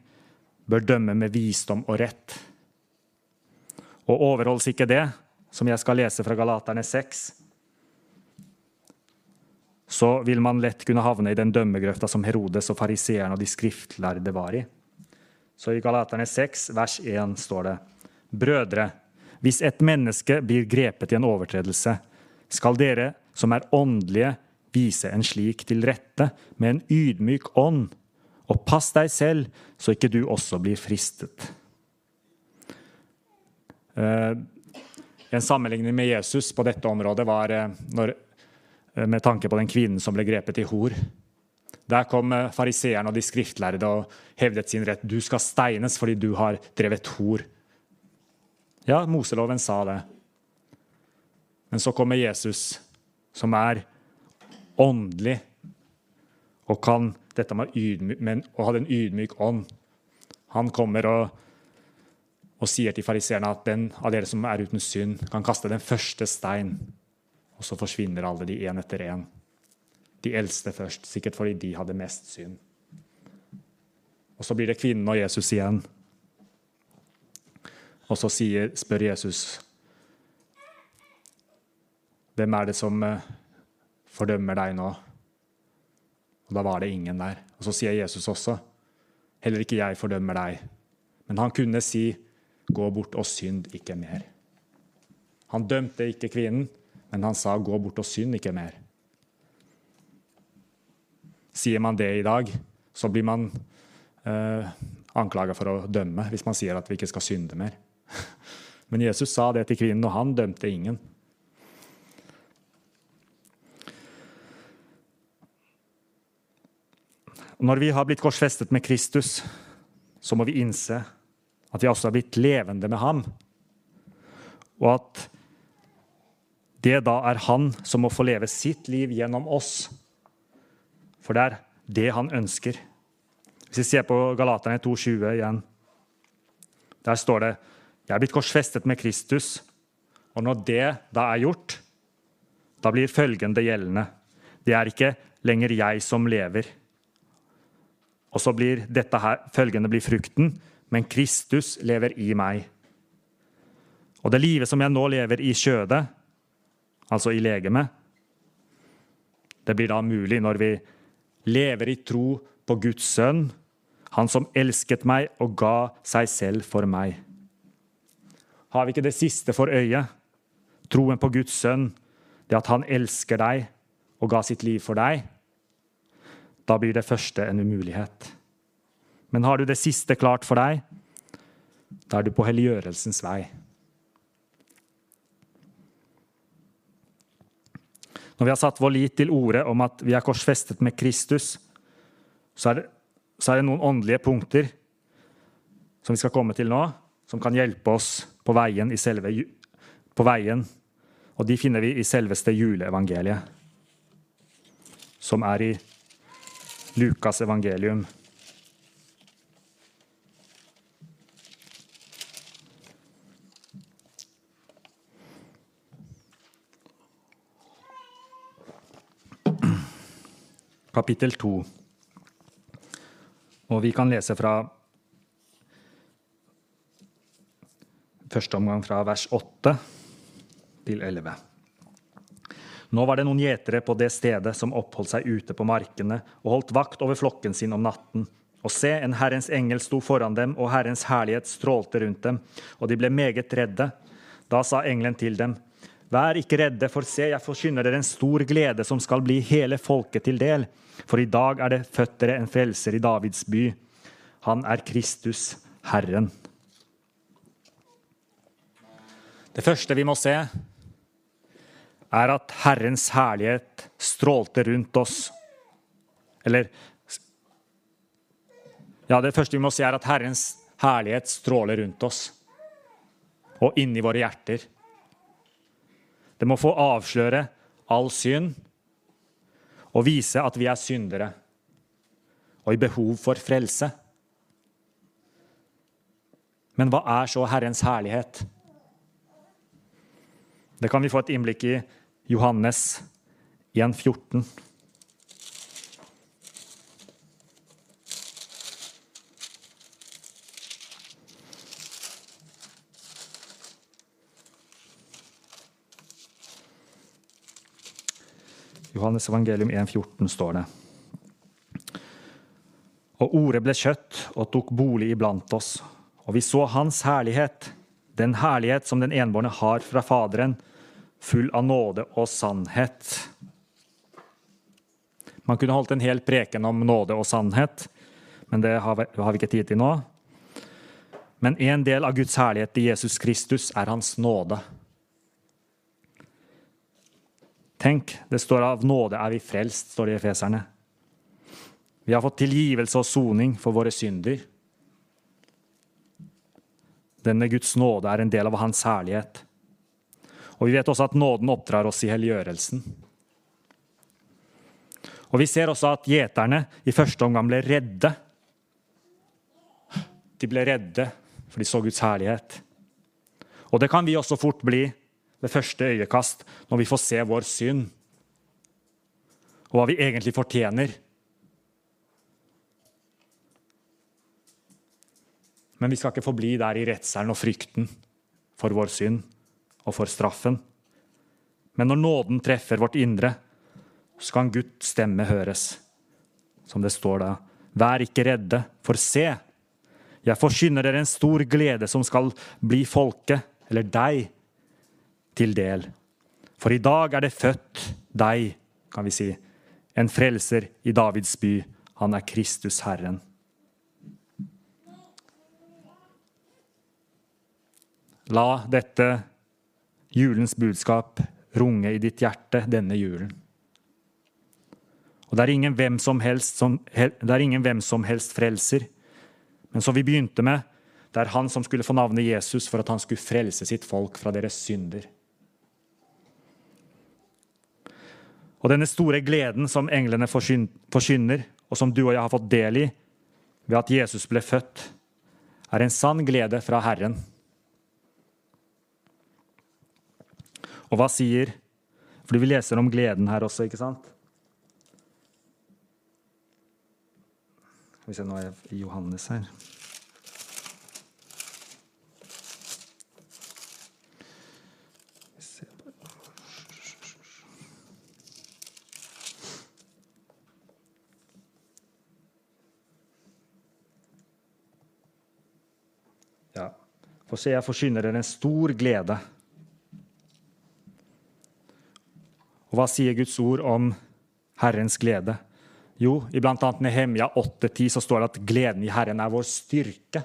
bør dømme med visdom og rett. Og overholdes ikke det, som jeg skal lese fra Galaterne 6, så vil man lett kunne havne i den dømmegrøfta som Herodes og fariseerne og de skriftlærde var i. Så i Galaterne 6, vers 1 står det:" Brødre, hvis et menneske blir grepet i en overtredelse, skal dere som er åndelige, vise en slik til rette med en ydmyk ånd og pass deg selv, så ikke du også blir fristet. Eh, en sammenligning med Jesus på dette området var eh, når, eh, med tanke på den kvinnen som ble grepet i hor. Der kom fariseerne og de skriftlærde og hevdet sin rett. Du skal steines fordi du har drevet hor. Ja, Moseloven sa det. Men så kommer Jesus, som er åndelig og kan dette med, ydmyk, men, å ha en ydmyk ånd. Han kommer og, og sier til fariseerne at den av dere som er uten synd, kan kaste den første stein. Og så forsvinner alle de én etter én. De eldste først, sikkert fordi de hadde mest synd. Og så blir det kvinnen og Jesus igjen. Og så sier, spør Jesus Hvem er det som eh, fordømmer deg nå? Og da var det ingen der. Og så sier Jesus også, heller ikke jeg fordømmer deg. Men han kunne si, gå bort og synd ikke mer. Han dømte ikke kvinnen, men han sa, gå bort og synd ikke mer. Sier man det i dag, så blir man eh, anklaga for å dømme hvis man sier at vi ikke skal synde mer. Men Jesus sa det til kvinnen, og han dømte ingen. Når vi har blitt korsfestet med Kristus, så må vi innse at vi også har blitt levende med ham. Og at det da er han som må få leve sitt liv gjennom oss. For det er det han ønsker. Hvis vi ser på Galaterne 2,20 igjen, der står det Jeg er blitt korsfestet med Kristus. Og når det da er gjort, da blir følgende gjeldende. Det er ikke lenger jeg som lever. Og så blir dette her, følgende blir frukten, men Kristus lever i meg. Og det livet som jeg nå lever i kjødet, altså i legemet, det blir da mulig når vi lever i tro på Guds sønn, han som elsket meg og ga seg selv for meg. Har vi ikke det siste for øyet? Troen på Guds sønn, det at han elsker deg og ga sitt liv for deg? Da blir det første en umulighet. Men har du det siste klart for deg, da er du på helliggjørelsens vei. Når vi har satt vår lit til ordet om at vi er korsfestet med Kristus, så er, det, så er det noen åndelige punkter som vi skal komme til nå, som kan hjelpe oss på veien, selve, på veien. Og de finner vi i selveste juleevangeliet, som er i Lukas evangelium. kapittel 2. Og vi kan lese fra første omgang fra vers 8 til 11. Nå var det noen gjetere på det stedet som oppholdt seg ute på markene og holdt vakt over flokken sin om natten. Og se, en Herrens engel sto foran dem, og Herrens herlighet strålte rundt dem, og de ble meget redde. Da sa engelen til dem, Vær ikke redde, for se, jeg forkynner dere en stor glede som skal bli hele folket til del. For i dag er det født dere en frelser i Davids by. Han er Kristus, Herren. Det første vi må se, er at Herrens herlighet strålte rundt oss. Eller Ja, det første vi må si, er at Herrens herlighet stråler rundt oss og inni våre hjerter. Det må få avsløre all synd og vise at vi er syndere og i behov for frelse. Men hva er så Herrens herlighet? Det kan vi få et innblikk i Johannes 1,14. Johannes evangelium 1,14 står det. Og ordet ble kjøtt og tok bolig iblant oss, og vi så hans herlighet, den herlighet som den enbårne har fra Faderen, full av nåde og sannhet. Man kunne holdt en hel preken om nåde og sannhet, men det har vi, ikke tid til nå. Men en del av Guds herlighet i Jesus Kristus er hans nåde. Tenk, det står av nåde er vi frelst, står det i Efeserne. Vi har fått tilgivelse og soning for våre synder. Denne Guds nåde er en del av Hans herlighet. Og vi vet også at nåden oppdrar oss i helliggjørelsen. Og vi ser også at gjeterne i første omgang ble redde. De ble redde, for de så Guds herlighet. Og det kan vi også fort bli ved første øyekast når vi får se vår synd, og hva vi egentlig fortjener. Men vi skal ikke forbli der i redselen og frykten for vår synd og for straffen. Men når nåden treffer vårt indre, så kan Guds stemme høres. Som det står da. Vær ikke redde, for se, jeg forkynner dere en stor glede som skal bli folket, eller deg, til del. For i dag er det født deg, kan vi si, en frelser i Davids by. Han er Kristus Herren. La dette julens budskap runge i ditt hjerte denne julen. Og det er ingen hvem som helst, som, ingen hvem som helst frelser. Men som vi begynte med, det er han som skulle få navnet Jesus for at han skulle frelse sitt folk fra deres synder. Og denne store gleden som englene forkynner, og som du og jeg har fått del i ved at Jesus ble født, er en sann glede fra Herren. Og hva sier Fordi vi leser om gleden her også, ikke sant? Vi se, nå er jeg i Johannes her. Ja. Se, jeg forsyner dere en stor glede. Og hva sier Guds ord om Herrens glede? Jo, i bl.a. Nehemia 8,10 så står det at gleden i Herren er vår styrke.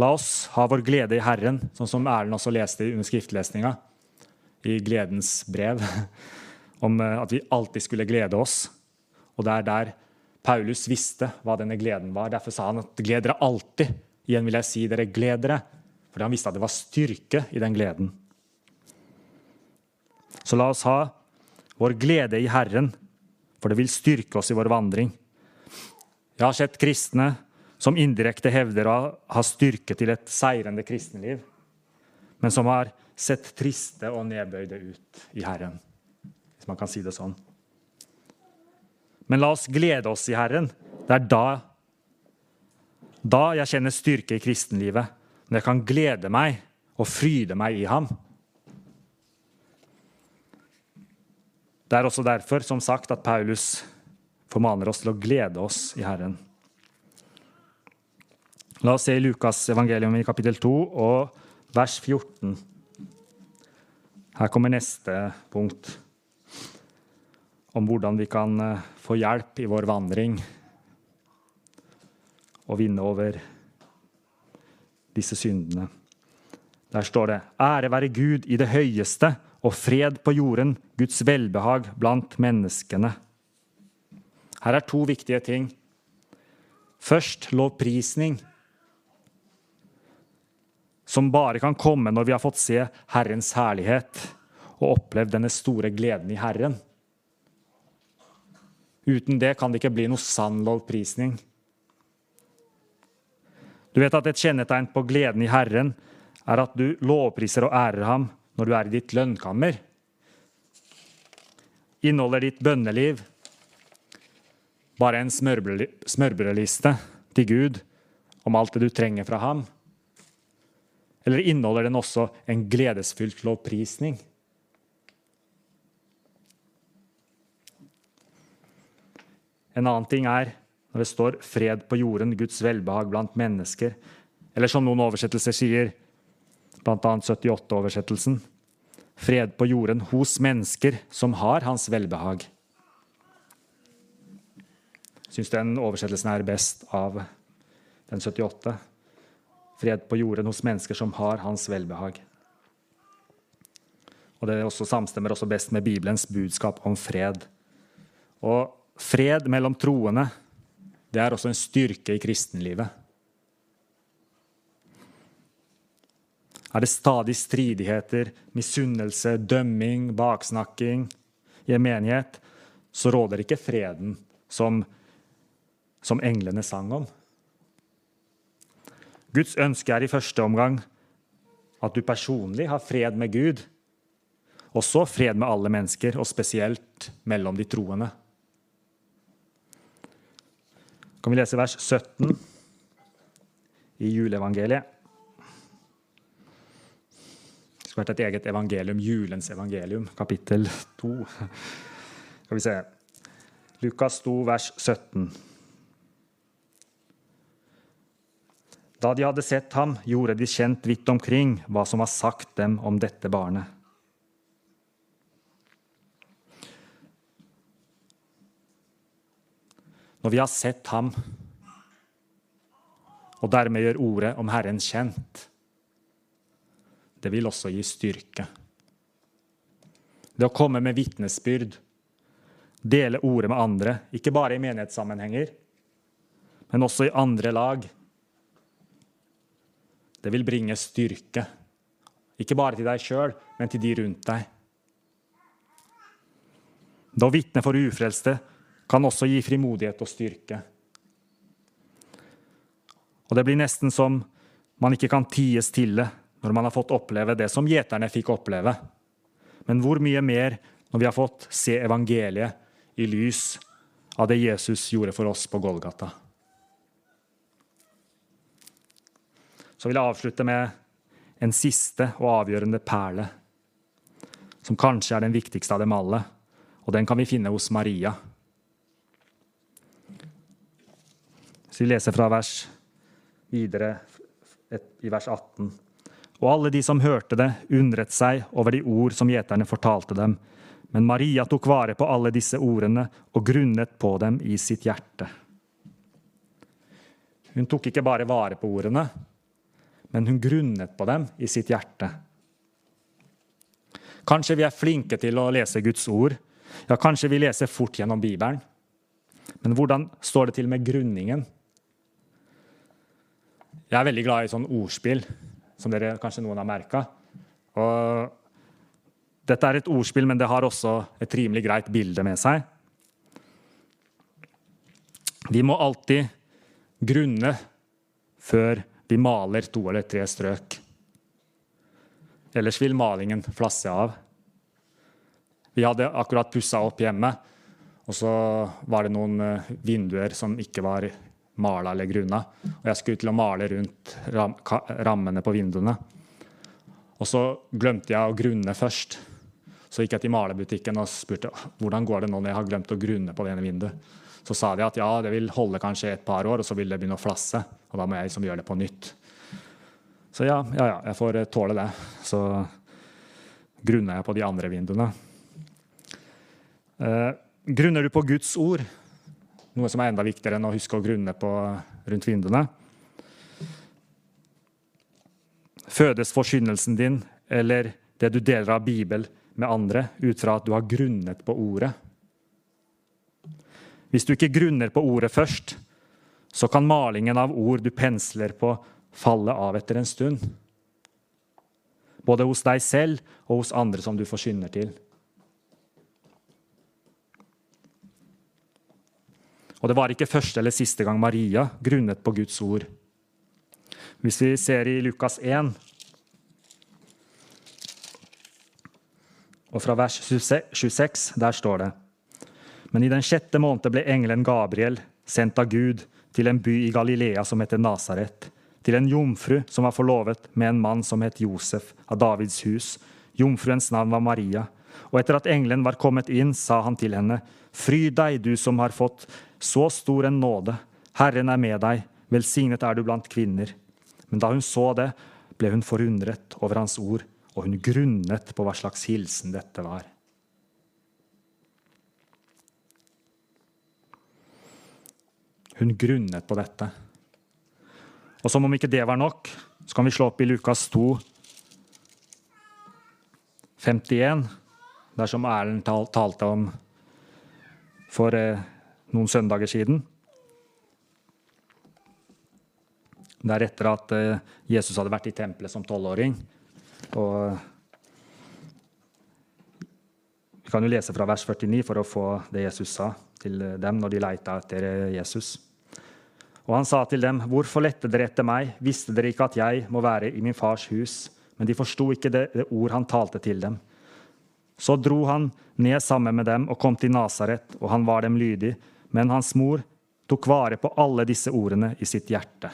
La oss ha vår glede i Herren, sånn som Erlend også leste under skriftlesninga i Gledens brev, om eh, at vi alltid skulle glede oss. Og det er der Paulus visste hva denne gleden var. Derfor sa han at gled dere alltid. Igjen vil jeg si dere gled dere, fordi han visste at det var styrke i den gleden. Så la oss ha vår glede i Herren, for det vil styrke oss i vår vandring. Jeg har sett kristne som indirekte hevder å ha styrke til et seirende kristenliv, men som har sett triste og nedbøyde ut i Herren, hvis man kan si det sånn. Men la oss glede oss i Herren. Det er da, da jeg kjenner styrke i kristenlivet, når jeg kan glede meg og fryde meg i Ham. Det er også derfor, som sagt, at Paulus formaner oss til å glede oss i Herren. La oss se i Lukas evangelium i kapittel 2 og vers 14. Her kommer neste punkt om hvordan vi kan eh, få hjelp i vår vandring og vinne over disse syndene. Der står det:" Ære være Gud i det høyeste og fred på jorden, Guds velbehag blant menneskene. Her er to viktige ting. Først lovprisning, som bare kan komme når vi har fått se Herrens herlighet og opplevd denne store gleden i Herren. Uten det kan det ikke bli noe sann lovprisning. Du vet at et kjennetegn på gleden i Herren er at du lovpriser og ærer ham når du er i ditt lønnkammer? Inneholder ditt bønneliv bare en smørbrødliste til Gud om alt det du trenger fra ham? Eller inneholder den også en gledesfylt lovprisning? En annen ting er når det står 'fred på jorden, Guds velbehag blant mennesker', eller som noen oversettelser sier, bl.a. 78-oversettelsen. Fred på jorden hos mennesker som har hans velbehag. Syns den oversettelsen er best av den 78. Fred på jorden hos mennesker som har hans velbehag. Og Det også samstemmer også best med Bibelens budskap om fred. Og fred mellom troende det er også en styrke i kristenlivet. Er det stadig stridigheter, misunnelse, dømming, baksnakking i en menighet, så råder ikke freden som, som englene sang om. Guds ønske er i første omgang at du personlig har fred med Gud, og så fred med alle mennesker, og spesielt mellom de troende. Kan vi lese vers 17 i juleevangeliet? Skulle vært et eget evangelium, julens evangelium, kapittel 2. Skal vi se Lukas 2, vers 17. Da de hadde sett ham, gjorde de kjent vidt omkring hva som var sagt dem om dette barnet. Når vi har sett ham, og dermed gjør ordet om Herren kjent, det vil også gi styrke. Det å komme med vitnesbyrd, dele ordet med andre, ikke bare i menighetssammenhenger, men også i andre lag. Det vil bringe styrke, ikke bare til deg sjøl, men til de rundt deg. Det å vitne for ufrelste kan også gi frimodighet og styrke. Og det blir nesten som man ikke kan tie stille når man har fått oppleve det som gjeterne fikk oppleve. Men hvor mye mer når vi har fått se evangeliet i lys av det Jesus gjorde for oss på Golgata. Så vil jeg avslutte med en siste og avgjørende perle, som kanskje er den viktigste av dem alle, og den kan vi finne hos Maria. Så vi leser fra vers videre i vers 18. Og alle de som hørte det, undret seg over de ord som gjeterne fortalte dem. Men Maria tok vare på alle disse ordene og grunnet på dem i sitt hjerte. Hun tok ikke bare vare på ordene, men hun grunnet på dem i sitt hjerte. Kanskje vi er flinke til å lese Guds ord. Ja, kanskje vi leser fort gjennom Bibelen. Men hvordan står det til med grunningen? Jeg er veldig glad i sånn ordspill som dere kanskje noen har merka. Dette er et ordspill, men det har også et rimelig greit bilde med seg. Vi må alltid grunne før vi maler to eller tre strøk. Ellers vil malingen flasse av. Vi hadde akkurat pussa opp hjemme, og så var det noen eh, vinduer som ikke var mala eller gruna. Og jeg skulle til å male rundt ram rammene på vinduene. Og så glemte jeg å grunne først. Så gikk jeg til malerbutikken og spurte hvordan går det nå når jeg har glemt å grunne på det ene vinduet. Så sa de at ja, det vil holde kanskje et par år, og så vil det begynne å flasse. Og da må jeg liksom gjøre det på nytt. Så ja, ja, ja, jeg får tåle det. Så grunna jeg på de andre vinduene. Eh, grunner du på Guds ord, noe som er enda viktigere enn å huske å grunne på rundt vinduene. Fødes forkynnelsen din eller det du deler av Bibel med andre, ut fra at du har grunnet på ordet? Hvis du ikke grunner på ordet først, så kan malingen av ord du pensler på, falle av etter en stund. Både hos deg selv og hos andre som du forkynner til. Og det var ikke første eller siste gang Maria grunnet på Guds ord. Hvis vi ser i Lukas 1, og fra vers 26, der står det Men i den sjette måned ble engelen Gabriel sendt av Gud til en by i Galilea som heter Nasaret, til en jomfru som var forlovet med en mann som het Josef av Davids hus. Jomfruens navn var Maria. Og etter at engelen var kommet inn, sa han til henne, Fry deg, du som har fått så stor en nåde. Herren er med deg. Velsignet er du blant kvinner. Men da hun så det, ble hun forundret over hans ord, og hun grunnet på hva slags hilsen dette var. Hun grunnet på dette. Og som om ikke det var nok, så kan vi slå opp i Lukas 2, 51, der som Erlend talte om for eh, noen søndager siden. Det er etter at eh, Jesus hadde vært i tempelet som tolvåring. Vi kan jo lese fra vers 49 for å få det Jesus sa til dem når de leita etter Jesus. Og han sa til dem, 'Hvorfor lette dere etter meg? Visste dere ikke at jeg må være i min fars hus?' Men de forsto ikke det, det ord han talte til dem. Så dro han ned sammen med dem og kom til Nasaret, og han var dem lydig. Men hans mor tok vare på alle disse ordene i sitt hjerte.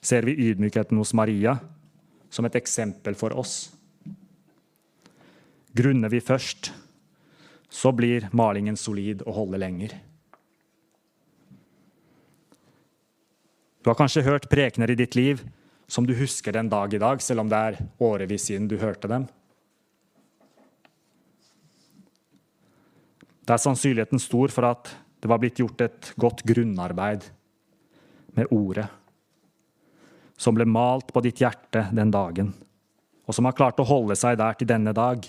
Ser vi ydmykheten hos Maria som et eksempel for oss? Grunner vi først, så blir malingen solid og holder lenger. Du har kanskje hørt prekener i ditt liv som du husker den dag i dag, selv om det er årevis siden du hørte dem. Det er sannsynligheten stor for at det var blitt gjort et godt grunnarbeid med ordet, som ble malt på ditt hjerte den dagen, og som har klart å holde seg der til denne dag.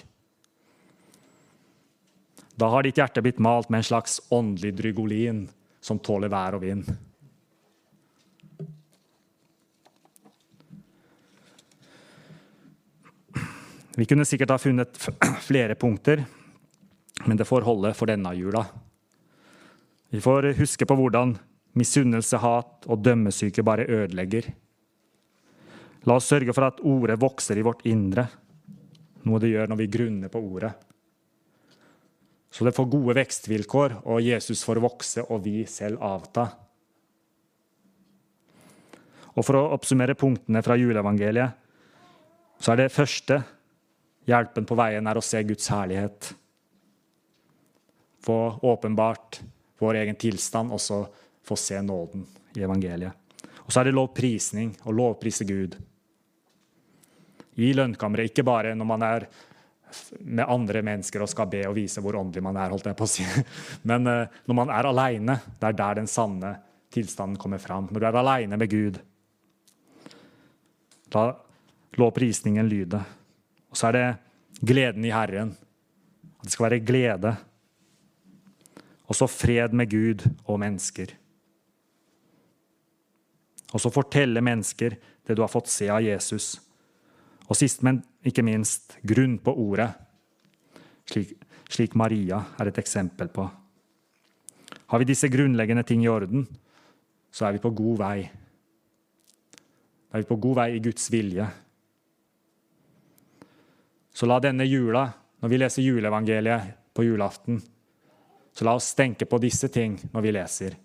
Da har ditt hjerte blitt malt med en slags åndelig drygolin som tåler vær og vind. Vi kunne sikkert ha funnet flere punkter men det får holde for denne jula. Vi får huske på hvordan Misunnelse, hat og dømmesyke bare ødelegger. La oss sørge for at ordet vokser i vårt indre, noe det gjør når vi grunner på ordet. Så det får gode vekstvilkår, og Jesus får vokse og vi selv avta. Og For å oppsummere punktene fra juleevangeliet, så er det første hjelpen på veien er å se Guds herlighet. Få åpenbart vår egen tilstand, og så få se nåden i evangeliet. Og så er det lovprisning, å lovprise Gud. I lønnkammeret, ikke bare når man er med andre mennesker og skal be og vise hvor åndelig man er, holdt jeg på å si. Men uh, når man er aleine, det er der den sanne tilstanden kommer fram. Når du er aleine med Gud, la lovprisningen lyde. Og så er det gleden i Herren. Det skal være glede. Og så fred med Gud og mennesker. Og så fortelle mennesker det du har fått se av Jesus. Og sist, men ikke minst, grunn på ordet, slik, slik Maria er et eksempel på. Har vi disse grunnleggende ting i orden, så er vi på god vei. Da er vi på god vei i Guds vilje. Så la denne jula, når vi leser juleevangeliet på julaften, så la oss tenke på disse ting når vi leser.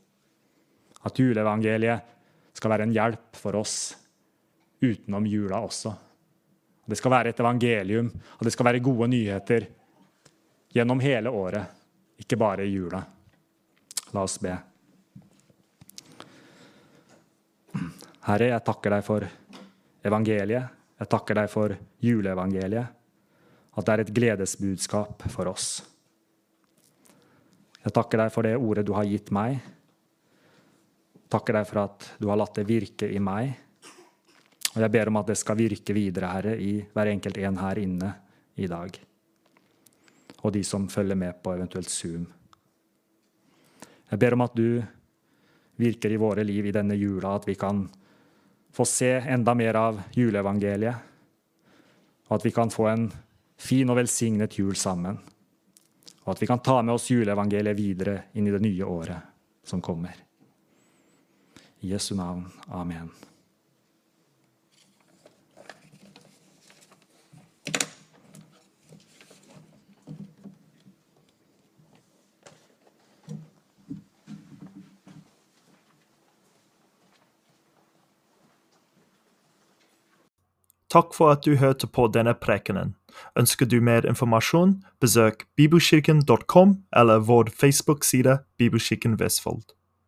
At juleevangeliet skal være en hjelp for oss utenom jula også. Det skal være et evangelium, og det skal være gode nyheter gjennom hele året, ikke bare i jula. La oss be. Herre, jeg takker deg for evangeliet. Jeg takker deg for juleevangeliet. At det er et gledesbudskap for oss. Jeg takker deg for det ordet du har gitt meg. Takker deg for at du har latt det virke i meg og jeg ber om at det skal virke videre, Herre, i hver enkelt en her inne i dag. Og de som følger med på eventuelt Zoom. Jeg ber om at du virker i våre liv i denne jula, at vi kan få se enda mer av juleevangeliet. Og at vi kan få en fin og velsignet jul sammen. Og at vi kan ta med oss juleevangeliet videre inn i det nye året som kommer. I Jesu navn. Amen. Takk for at du hørte på denne prekenen. Ønsker du mer informasjon, besøk bibelkirken.com eller vår Facebook-side Bibelkirken Vestfold.